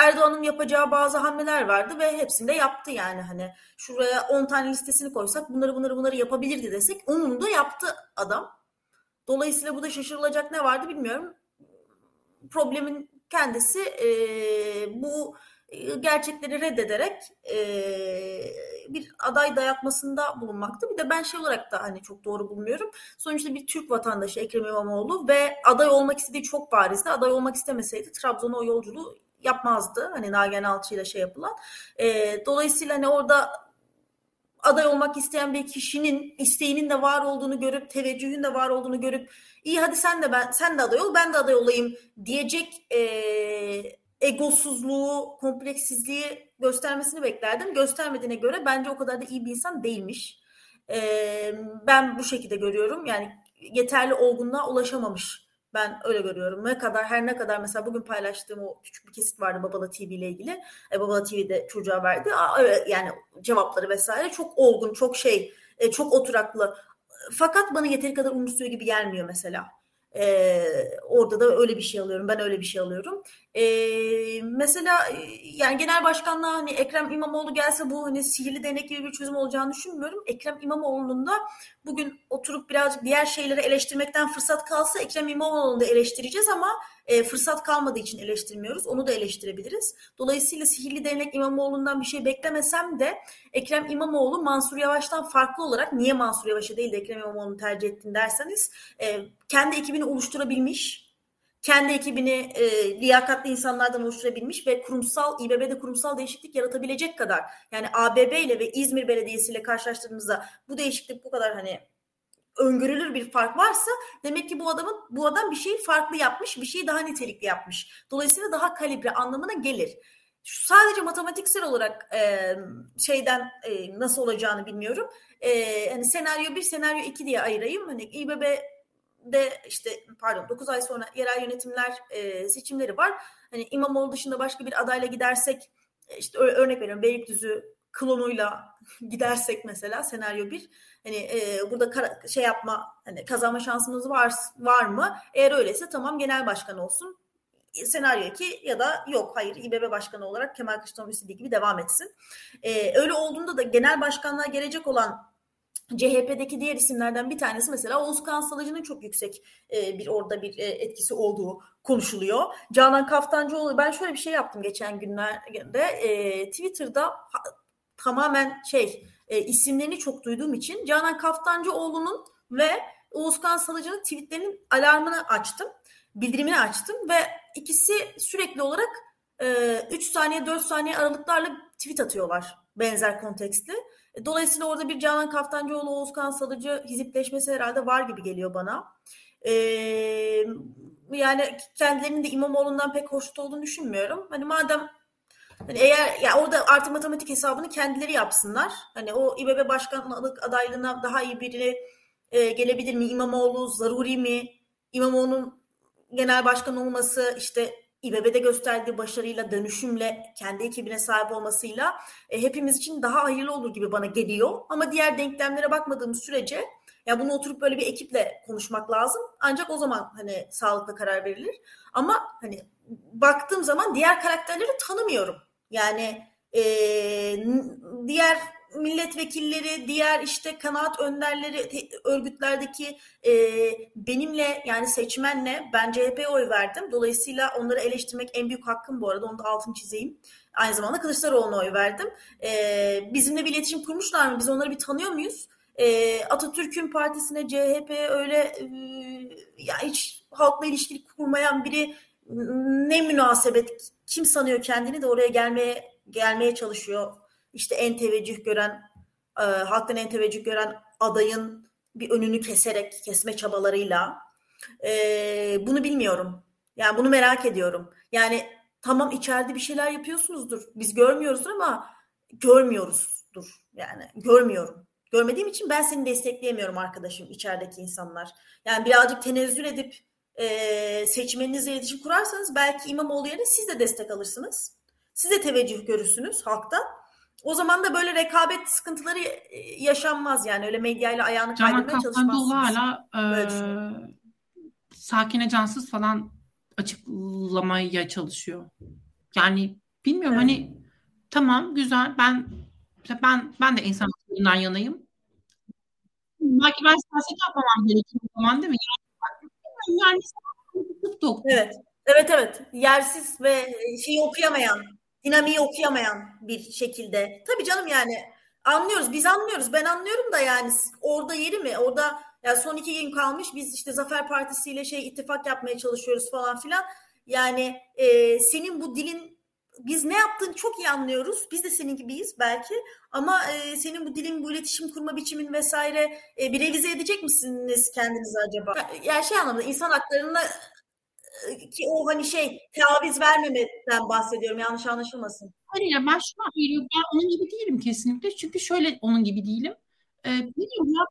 Erdoğan'ın yapacağı bazı hamleler vardı ve hepsini de yaptı yani hani şuraya 10 tane listesini koysak bunları bunları bunları yapabilirdi desek onun da yaptı adam. Dolayısıyla bu da şaşırılacak ne vardı bilmiyorum. Problemin kendisi e, bu gerçekleri reddederek e, bir aday dayatmasında bulunmakta. Bir de ben şey olarak da hani çok doğru bulmuyorum. Sonuçta bir Türk vatandaşı Ekrem İmamoğlu ve aday olmak istediği çok barizdi. Aday olmak istemeseydi Trabzon'a o yolculuğu yapmazdı. Hani Nagihan Alçı ile şey yapılan. E, dolayısıyla hani orada aday olmak isteyen bir kişinin isteğinin de var olduğunu görüp teveccühün de var olduğunu görüp iyi hadi sen de ben sen de aday ol ben de aday olayım diyecek e, egosuzluğu, kompleksizliği göstermesini beklerdim. Göstermediğine göre bence o kadar da iyi bir insan değilmiş. E, ben bu şekilde görüyorum. Yani yeterli olgunluğa ulaşamamış. Ben öyle görüyorum. Ne kadar her ne kadar mesela bugün paylaştığım o küçük bir kesit vardı Babala TV ile ilgili. E, Babala TV'de çocuğa verdi. Yani cevapları vesaire çok olgun, çok şey, e, çok oturaklı. Fakat bana yeteri kadar umursuyor gibi gelmiyor mesela. Ee, orada da öyle bir şey alıyorum. Ben öyle bir şey alıyorum. Ee, mesela yani genel başkanlığa hani Ekrem İmamoğlu gelse bu hani sihirli değnek gibi bir çözüm olacağını düşünmüyorum. Ekrem İmamoğlu'nun da bugün oturup birazcık diğer şeyleri eleştirmekten fırsat kalsa Ekrem İmamoğlu'nu da eleştireceğiz ama e, fırsat kalmadığı için eleştirmiyoruz. Onu da eleştirebiliriz. Dolayısıyla sihirli değnek İmamoğlu'ndan bir şey beklemesem de Ekrem İmamoğlu Mansur Yavaş'tan farklı olarak niye Mansur Yavaş'ı değil de Ekrem İmamoğlu'nu tercih ettin derseniz e, kendi ekibini oluşturabilmiş kendi ekibini e, liyakatli insanlardan oluşturabilmiş ve kurumsal İBB'de kurumsal değişiklik yaratabilecek kadar yani ABB ile ve İzmir Belediyesi ile karşılaştırdığımızda bu değişiklik bu kadar hani öngörülür bir fark varsa demek ki bu adamın bu adam bir şeyi farklı yapmış, bir şeyi daha nitelikli yapmış. Dolayısıyla daha kalibre anlamına gelir. Şu sadece matematiksel olarak e, şeyden e, nasıl olacağını bilmiyorum. E, hani senaryo 1, senaryo 2 diye ayırayım. Hani İBB de işte pardon 9 ay sonra yerel yönetimler e, seçimleri var. Hani İmamoğlu dışında başka bir adayla gidersek işte örnek veriyorum Beylikdüzü klonuyla gidersek mesela senaryo 1 hani e, burada kara, şey yapma hani kazanma şansımız var var mı? Eğer öyleyse tamam genel başkan olsun. Senaryo 2 ya da yok hayır İBB başkanı olarak Kemal Kılıçdaroğlu istediği gibi devam etsin. E, öyle olduğunda da genel başkanlığa gelecek olan CHP'deki diğer isimlerden bir tanesi mesela Oğuzkan Salıcı'nın çok yüksek e, bir orada bir e, etkisi olduğu konuşuluyor. Canan Kaftancıoğlu ben şöyle bir şey yaptım geçen günlerde e, Twitter'da tamamen şey e, isimlerini çok duyduğum için Canan Kaftancıoğlu'nun ve Oğuzkan Salıcı'nın tweetlerinin alarmını açtım. Bildirimini açtım ve ikisi sürekli olarak e, 3 saniye 4 saniye aralıklarla tweet atıyorlar benzer kontekstli. Dolayısıyla orada bir Canan Kaftancıoğlu, Oğuzkan Salıcı hizipleşmesi herhalde var gibi geliyor bana. Ee, yani kendilerinin de İmamoğlu'ndan pek hoşnut olduğunu düşünmüyorum. Hani madem hani eğer ya orada artık matematik hesabını kendileri yapsınlar. Hani o İBB başkanlık adaylığına daha iyi biri e, gelebilir mi? İmamoğlu zaruri mi? İmamoğlu'nun genel başkan olması işte İBB'de gösterdiği başarıyla, dönüşümle, kendi ekibine sahip olmasıyla e, hepimiz için daha hayırlı olur gibi bana geliyor. Ama diğer denklemlere bakmadığımız sürece ya bunu oturup böyle bir ekiple konuşmak lazım. Ancak o zaman hani sağlıklı karar verilir. Ama hani baktığım zaman diğer karakterleri tanımıyorum. Yani e, diğer milletvekilleri, diğer işte kanaat önderleri, örgütlerdeki e, benimle yani seçmenle ben CHP'ye oy verdim. Dolayısıyla onları eleştirmek en büyük hakkım bu arada. Onu da altını çizeyim. Aynı zamanda Kılıçdaroğlu'na oy verdim. E, bizimle bir iletişim kurmuşlar mı? Biz onları bir tanıyor muyuz? E, Atatürk'ün partisine, CHP'ye öyle e, ya hiç halkla ilişkili kurmayan biri ne münasebet kim sanıyor kendini de oraya gelmeye gelmeye çalışıyor işte en teveccüh gören e, halktan en teveccüh gören adayın bir önünü keserek kesme çabalarıyla e, bunu bilmiyorum. Yani bunu merak ediyorum. Yani tamam içeride bir şeyler yapıyorsunuzdur. Biz görmüyoruzdur ama görmüyoruzdur. Yani görmüyorum. Görmediğim için ben seni destekleyemiyorum arkadaşım içerideki insanlar. Yani birazcık tenezzül edip e, seçmeninizle iletişim kurarsanız belki İmamoğlu yerine siz de destek alırsınız. Siz de teveccüh görürsünüz halktan. O zaman da böyle rekabet sıkıntıları yaşanmaz yani öyle medyayla ayağını kaydırmaya çalışmazsınız. hala e, sakine cansız falan açıklamaya çalışıyor. Yani bilmiyorum evet. hani tamam güzel ben ben ben de insan haklarından yanayım. Belki ben siyaset yapmamam gerekiyor o zaman değil mi? Yani, yani Evet. Evet evet. Yersiz ve şeyi okuyamayan dinamiği okuyamayan bir şekilde. Tabii canım yani anlıyoruz biz anlıyoruz ben anlıyorum da yani orada yeri mi orada yani son iki gün kalmış biz işte Zafer Partisi ile şey ittifak yapmaya çalışıyoruz falan filan. Yani e, senin bu dilin biz ne yaptığını çok iyi anlıyoruz. Biz de senin gibiyiz belki. Ama e, senin bu dilin, bu iletişim kurma biçimin vesaire e, bir revize edecek misiniz kendinizi acaba? Yani şey anlamda insan haklarına e, ki o hani şey taviz vermemeden bahsediyorum yanlış anlaşılmasın. Hayır ya ben şu an ben onun gibi değilim kesinlikle. Çünkü şöyle onun gibi değilim. Ee, bilmiyorum ya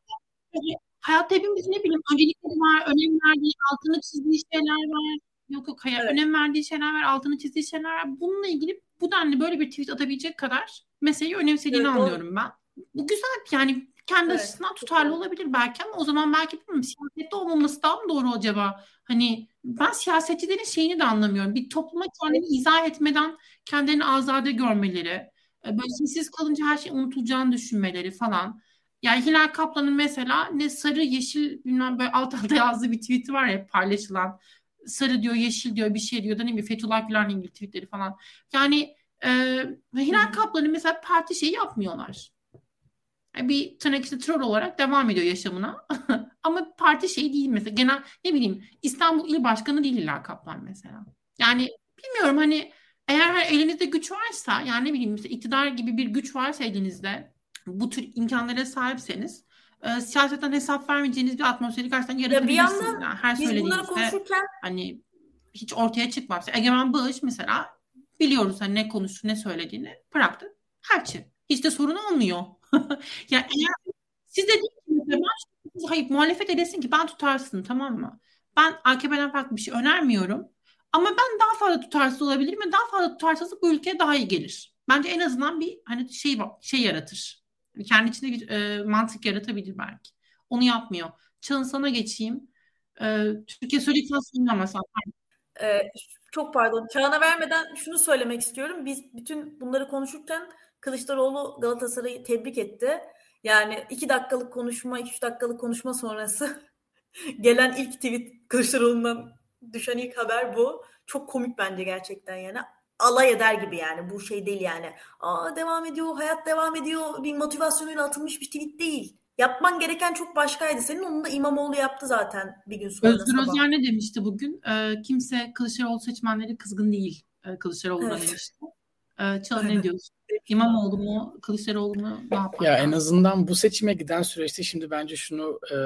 hayatta hepimiz ne bileyim öncelikleri var, önem verdiği, altını çizdiği şeyler var. Yok yok hayır. Evet. Önem verdiği şeyler var, altını çizdiği şeyler var. Bununla ilgili bu denli böyle bir tweet atabilecek kadar meseleyi önemsediğini evet, anlıyorum ben. Bu güzel yani kendi evet. açısından tutarlı olabilir belki ama o zaman belki bilmiyorum siyasette olmaması daha mı doğru acaba? Hani ben siyasetçilerin şeyini de anlamıyorum. Bir topluma kendini izah etmeden kendilerini azade görmeleri, e, böyle sessiz kalınca her şey unutulacağını düşünmeleri falan. Yani Hilal Kaplan'ın mesela ne sarı yeşil bilmem böyle alt alta yazdığı bir tweet'i var ya paylaşılan. Sarı diyor yeşil diyor bir şey diyor da ne bileyim Fethullah Gülen'le ilgili tweetleri falan. Yani e, Hilal Kaplan'ın mesela parti şeyi yapmıyorlar. Bir tırnak içinde troll olarak devam ediyor yaşamına. Ama parti şey değil mesela. Genel ne bileyim İstanbul İl Başkanı değil Hilal Kaplan mesela. Yani bilmiyorum hani eğer elinizde güç varsa yani ne bileyim mesela iktidar gibi bir güç varsa elinizde bu tür imkanlara sahipseniz e, siyasetten hesap vermeyeceğiniz bir atmosferi karşıdan yaratabilirsiniz. Ya bir yani her biz bunları konuşurken hani hiç ortaya çıkmaz. Egemen Bağış mesela biliyoruz hani ne konuştu ne söylediğini bıraktı. Herçi. Hiç de sorun olmuyor. yani eğer siz de ben hayır muhalefet edesin ki ben tutarsın tamam mı? Ben AKP'den farklı bir şey önermiyorum. Ama ben daha fazla tutarsız olabilirim ve daha fazla tutarsızlık bu ülkeye daha iyi gelir. Bence en azından bir hani şey şey yaratır. Kendi içinde bir e, mantık yaratabilir belki. Onu yapmıyor. Çağın sana geçeyim. E, Türkiye söyledikten sonra ama sen. Ee, çok pardon. Çağına vermeden şunu söylemek istiyorum. Biz bütün bunları konuşurken Kılıçdaroğlu Galatasaray'ı tebrik etti. Yani iki dakikalık konuşma, iki üç dakikalık konuşma sonrası gelen ilk tweet Kılıçdaroğlu'ndan düşen ilk haber bu. Çok komik bence gerçekten yani alay eder gibi yani bu şey değil yani. Aa devam ediyor, hayat devam ediyor. Bir motivasyonuyla atılmış bir tweet değil. Yapman gereken çok başkaydı. Senin onu da İmamoğlu yaptı zaten bir gün sonra. Özgür Özel ne demişti bugün? Ee, kimse Kılıçdaroğlu seçmenleri kızgın değil. Ee, Kılıçdaroğlu'na evet. demişti. Ee, Çağın ne diyorsun? İmamoğlu mu, Kılıçdaroğlu mu ne yapar? Ya en azından bu seçime giden süreçte şimdi bence şunu e,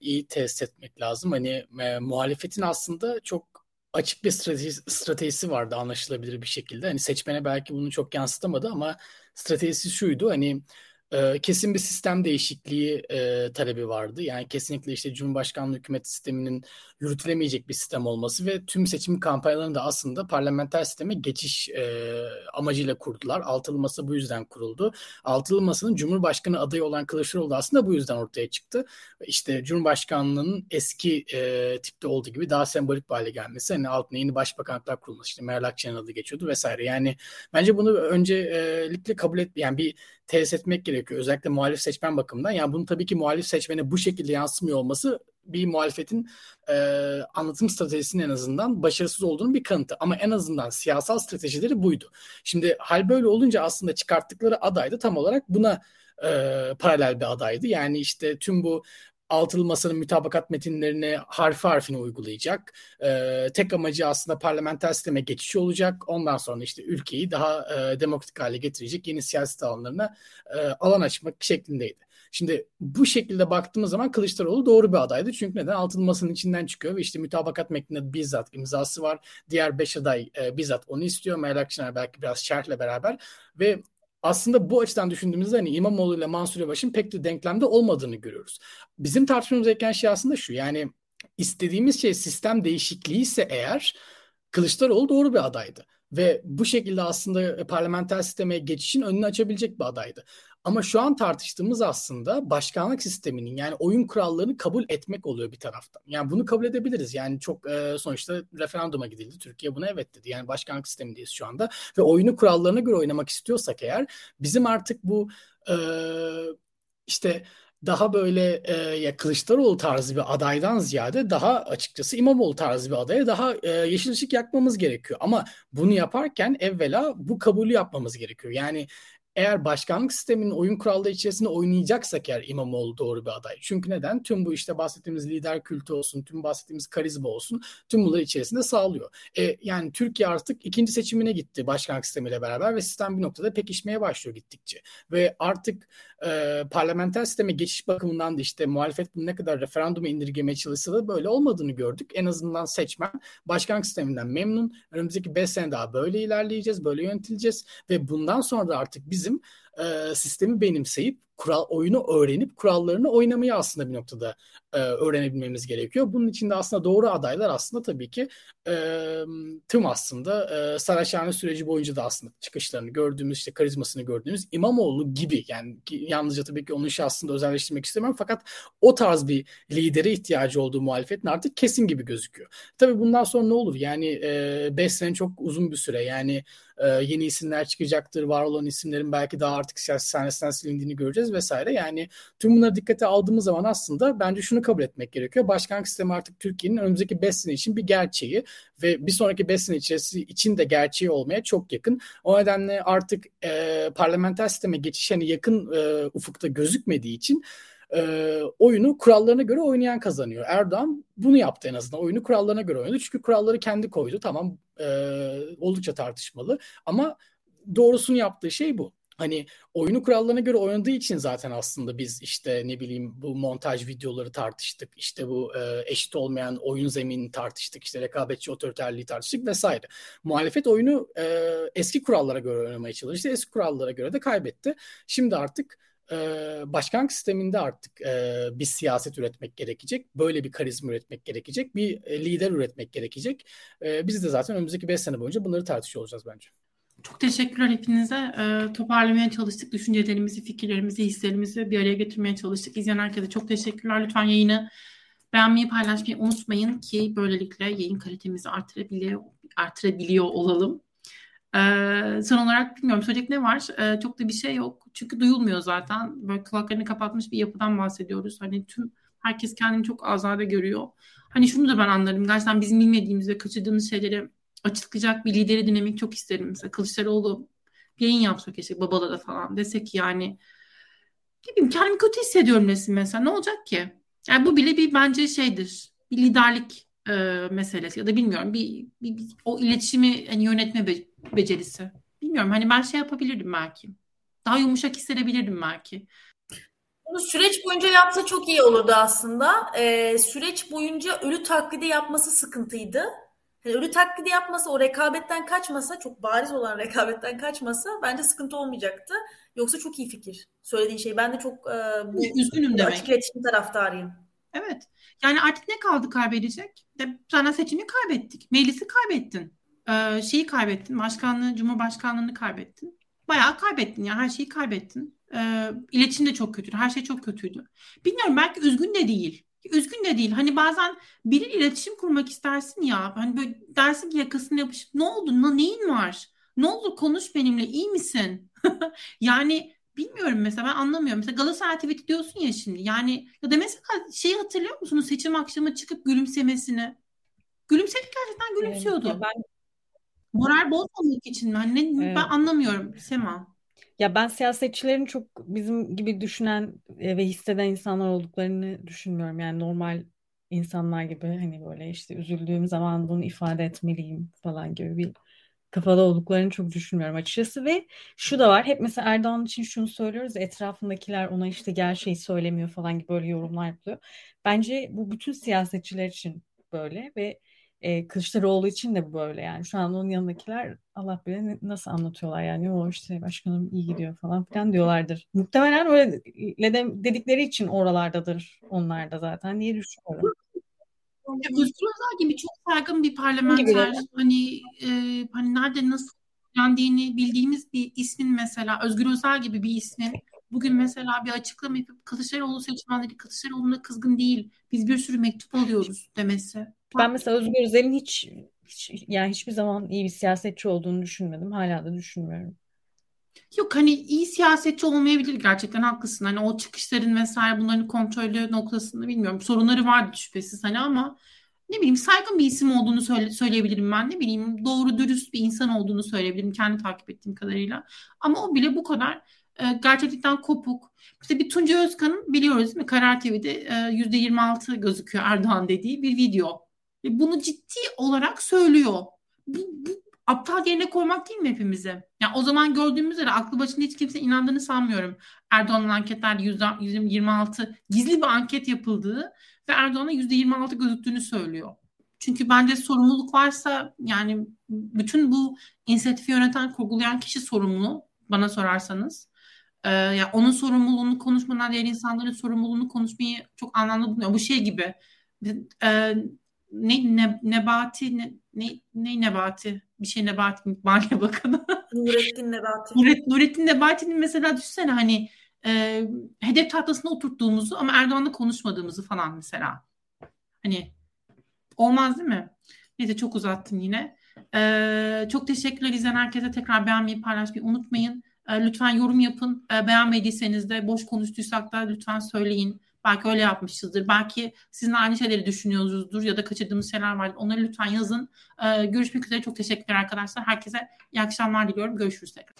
iyi test etmek lazım. Hani e, muhalefetin aslında çok açık bir stratejisi, stratejisi vardı anlaşılabilir bir şekilde. Hani seçmene belki bunu çok yansıtamadı ama stratejisi şuydu. Hani e, kesin bir sistem değişikliği e, talebi vardı. Yani kesinlikle işte Cumhurbaşkanlığı hükümet sisteminin yürütülemeyecek bir sistem olması ve tüm seçim kampanyalarını da aslında parlamenter sisteme geçiş e, amacıyla kurdular. Altılı Masa bu yüzden kuruldu. Altılı Masa'nın Cumhurbaşkanı adayı olan Kılıçdaroğlu da aslında bu yüzden ortaya çıktı. İşte Cumhurbaşkanlığının eski e, tipte olduğu gibi daha sembolik bir hale gelmesi. Hani altına yeni başbakanlıklar kurulması. İşte Meral Akşener'in adı geçiyordu vesaire. Yani bence bunu öncelikle kabul et yani bir tesis etmek gerekiyor. Özellikle muhalif seçmen bakımından. Yani bunu tabii ki muhalif seçmene bu şekilde yansımıyor olması bir muhalefetin e, anlatım stratejisinin en azından başarısız olduğunu bir kanıtı. Ama en azından siyasal stratejileri buydu. Şimdi hal böyle olunca aslında çıkarttıkları aday da tam olarak buna e, paralel bir adaydı. Yani işte tüm bu altılı masanın mütabakat metinlerini harfi harfine uygulayacak. Ee, tek amacı aslında parlamenter sisteme geçiş olacak. Ondan sonra işte ülkeyi daha e, demokratik hale getirecek yeni siyaset alanlarına e, alan açmak şeklindeydi. Şimdi bu şekilde baktığımız zaman Kılıçdaroğlu doğru bir adaydı. Çünkü neden? Altılı Masa'nın içinden çıkıyor ve işte mütabakat metninde bizzat imzası var. Diğer beş aday e, bizzat onu istiyor. Meral Akşener belki biraz şerhle beraber ve aslında bu açıdan düşündüğümüzde hani İmamoğlu ile Mansur Yavaş'ın pek de denklemde olmadığını görüyoruz. Bizim tartışmamız gereken şey aslında şu yani istediğimiz şey sistem değişikliği ise eğer Kılıçdaroğlu doğru bir adaydı. Ve bu şekilde aslında parlamenter sisteme geçişin önünü açabilecek bir adaydı. Ama şu an tartıştığımız aslında başkanlık sisteminin yani oyun kurallarını kabul etmek oluyor bir taraftan. Yani bunu kabul edebiliriz. Yani çok e, sonuçta referanduma gidildi. Türkiye buna evet dedi. Yani başkanlık sistemindeyiz şu anda. Ve oyunu kurallarına göre oynamak istiyorsak eğer bizim artık bu e, işte daha böyle e, ya Kılıçdaroğlu tarzı bir adaydan ziyade daha açıkçası İmamoğlu tarzı bir adaya daha e, yeşil ışık yakmamız gerekiyor. Ama bunu yaparken evvela bu kabulü yapmamız gerekiyor. Yani eğer başkanlık sisteminin oyun kuralları içerisinde oynayacaksak eğer İmamoğlu doğru bir aday. Çünkü neden? Tüm bu işte bahsettiğimiz lider kültü olsun, tüm bahsettiğimiz karizma olsun, tüm bunları içerisinde sağlıyor. E, yani Türkiye artık ikinci seçimine gitti başkanlık sistemiyle beraber ve sistem bir noktada pekişmeye başlıyor gittikçe. Ve artık e, parlamenter sisteme geçiş bakımından da işte muhalefet bunu ne kadar referanduma indirgemeye çalışsa da böyle olmadığını gördük. En azından seçmen başkanlık sisteminden memnun. Önümüzdeki 5 sene daha böyle ilerleyeceğiz, böyle yönetileceğiz ve bundan sonra da artık bizim e, sistemi benimseyip kural oyunu öğrenip kurallarını oynamayı aslında bir noktada e, öğrenebilmemiz gerekiyor. Bunun için de aslında doğru adaylar aslında tabii ki e, tüm aslında e, Saraçhane süreci boyunca da aslında çıkışlarını gördüğümüz işte karizmasını gördüğümüz İmamoğlu gibi yani yalnızca tabii ki onun şahsında özelleştirmek istemiyorum fakat o tarz bir lidere ihtiyacı olduğu muhalefetin artık kesin gibi gözüküyor. Tabii bundan sonra ne olur? Yani 5 e, sene çok uzun bir süre yani e, yeni isimler çıkacaktır. Var olan isimlerin belki daha artık siyasi sahnesinden silindiğini göreceğiz vesaire. Yani tüm bunları dikkate aldığımız zaman aslında bence şunu kabul etmek gerekiyor. Başkanlık sistemi artık Türkiye'nin önümüzdeki 5 sene için bir gerçeği ve bir sonraki 5 sene içerisinde için de gerçeği olmaya çok yakın. O nedenle artık e, parlamenter sisteme geçiş hani yakın e, ufukta gözükmediği için e, oyunu kurallarına göre oynayan kazanıyor. Erdoğan bunu yaptı en azından. Oyunu kurallarına göre oynadı. Çünkü kuralları kendi koydu. Tamam e, oldukça tartışmalı ama doğrusunu yaptığı şey bu. Hani oyunu kurallarına göre oynadığı için zaten aslında biz işte ne bileyim bu montaj videoları tartıştık. İşte bu e, eşit olmayan oyun zeminini tartıştık. İşte rekabetçi otoriterliği tartıştık vesaire. Muhalefet oyunu e, eski kurallara göre oynamaya çalıştı. Eski kurallara göre de kaybetti. Şimdi artık başkanlık sisteminde artık e, bir siyaset üretmek gerekecek. Böyle bir karizma üretmek gerekecek. Bir e, lider üretmek gerekecek. E, biz de zaten önümüzdeki 5 sene boyunca bunları tartışıyor olacağız bence. Çok teşekkürler hepinize. E, toparlamaya çalıştık. Düşüncelerimizi, fikirlerimizi, hislerimizi bir araya getirmeye çalıştık. İzleyen herkese çok teşekkürler. Lütfen yayını beğenmeyi, paylaşmayı unutmayın ki böylelikle yayın kalitemizi artırabiliyor, artırabiliyor olalım. Ee, son olarak bilmiyorum söyleyecek ne var? Ee, çok da bir şey yok. Çünkü duyulmuyor zaten. Böyle kulaklarını kapatmış bir yapıdan bahsediyoruz. Hani tüm herkes kendini çok azade görüyor. Hani şunu da ben anlarım. Gerçekten bizim bilmediğimiz ve kaçırdığımız şeyleri açıklayacak bir lideri dinlemek çok isterim. Mesela Kılıçdaroğlu bir yayın yapsa keşke babalara falan desek yani bilmiyorum kendimi kötü hissediyorum desin mesela ne olacak ki? Yani bu bile bir bence şeydir. Bir liderlik e, meselesi ya da bilmiyorum bir, bir, bir o iletişimi hani yönetme be, becerisi. Bilmiyorum hani ben şey yapabilirdim belki. Daha yumuşak hissedebilirdim belki. Bunu süreç boyunca yapsa çok iyi olurdu aslında. Ee, süreç boyunca ölü taklidi yapması sıkıntıydı. Yani ölü taklidi yapmasa, o rekabetten kaçmasa, çok bariz olan rekabetten kaçmasa bence sıkıntı olmayacaktı. Yoksa çok iyi fikir. Söylediğin şey. Ben de çok e, bu, Üzgünüm demek. açık iletişim taraftarıyım. Evet. Yani artık ne kaldı kaybedecek? De, sana seçimi kaybettik. Meclisi kaybettin. Ee, şeyi kaybettin. Başkanlığı, Cumhurbaşkanlığını kaybettin. Bayağı kaybettin ya. Her şeyi kaybettin. Ee, iletişim de çok kötüydü. Her şey çok kötüydü. Bilmiyorum belki üzgün de değil. Üzgün de değil. Hani bazen biri iletişim kurmak istersin ya. Hani böyle dersin ki yakasını yapışıp ne oldu? Ne, neyin var? Ne oldu? Konuş benimle. İyi misin? yani Bilmiyorum mesela ben anlamıyorum. Mesela Galatasaray tweet diyorsun ya şimdi. Yani ya da mesela şeyi hatırlıyor musunuz? Seçim akşamı çıkıp gülümsemesini. Gülümsedi gerçekten gülümsüyordu. Evet, ben moral bozmamak için mi? Hani evet. ben anlamıyorum Sema. Ya ben siyasetçilerin çok bizim gibi düşünen e, ve hisseden insanlar olduklarını düşünmüyorum. Yani normal insanlar gibi hani böyle işte üzüldüğüm zaman bunu ifade etmeliyim falan gibi bir kafada olduklarını çok düşünmüyorum açıkçası ve şu da var hep mesela Erdoğan için şunu söylüyoruz etrafındakiler ona işte gerçeği söylemiyor falan gibi böyle yorumlar yapılıyor. Bence bu bütün siyasetçiler için böyle ve e, Kılıçdaroğlu için de bu böyle yani şu an onun yanındakiler Allah bilir nasıl anlatıyorlar yani o işte başkanım iyi gidiyor falan filan diyorlardır. Muhtemelen öyle dedikleri için oralardadır onlar da zaten diye düşünüyorum. Özgür Özel gibi çok saygın bir parlamenter hani e, hani nerede nasıl yendiğini bildiğimiz bir ismin mesela Özgür Özel gibi bir ismin bugün mesela bir açıklama yapıp Kılıçdaroğlu seçmenleri Kılıçdaroğlu'na kızgın değil biz bir sürü mektup alıyoruz demesi. Ben mesela Özgür Özel'in hiç, hiç yani hiçbir zaman iyi bir siyasetçi olduğunu düşünmedim. Hala da düşünmüyorum. Yok hani iyi siyasetçi olmayabilir gerçekten haklısın. Hani o çıkışların vesaire bunların kontrolü noktasında bilmiyorum. Sorunları vardı şüphesiz hani ama ne bileyim saygın bir isim olduğunu söyle, söyleyebilirim ben. Ne bileyim doğru dürüst bir insan olduğunu söyleyebilirim kendi takip ettiğim kadarıyla. Ama o bile bu kadar e, gerçeklikten kopuk. İşte bir Tunca Özkan'ın biliyoruz değil mi? Karar TV'de e, %26 gözüküyor Erdoğan dediği bir video. Ve bunu ciddi olarak söylüyor. Bu, bu aptal yerine koymak değil mi hepimize? Yani o zaman gördüğümüz üzere aklı başında hiç kimse inandığını sanmıyorum. Erdoğan'ın anketlerde %26 gizli bir anket yapıldığı ve Erdoğan'a %26 gözüktüğünü söylüyor. Çünkü bence sorumluluk varsa yani bütün bu inisiyatifi yöneten, kurgulayan kişi sorumlu bana sorarsanız. Ee, ya onun sorumluluğunu konuşmadan diğer insanların sorumluluğunu konuşmayı çok anlamlı bulmuyorum. Bu şey gibi e, ne, ne Nebati ne, ne, ne Nebati bir şey Nebati Maliye Bakanı Nurettin Nebati Nuret, Nurettin Nebati'nin mesela düşünsene hani e, hedef tahtasına oturttuğumuzu ama Erdoğan'la konuşmadığımızı falan mesela hani olmaz değil mi? Neyse çok uzattım yine. Ee, çok teşekkürler izleyen herkese tekrar beğenmeyi paylaşmayı unutmayın. Ee, lütfen yorum yapın. Ee, beğenmediyseniz de boş konuştuysak da lütfen söyleyin. Belki öyle yapmışızdır. Belki sizin aynı şeyleri düşünüyorsunuzdur ya da kaçırdığımız şeyler var. Onları lütfen yazın. Ee, görüşmek üzere. Çok teşekkürler arkadaşlar. Herkese iyi akşamlar diliyorum. Görüşürüz tekrar.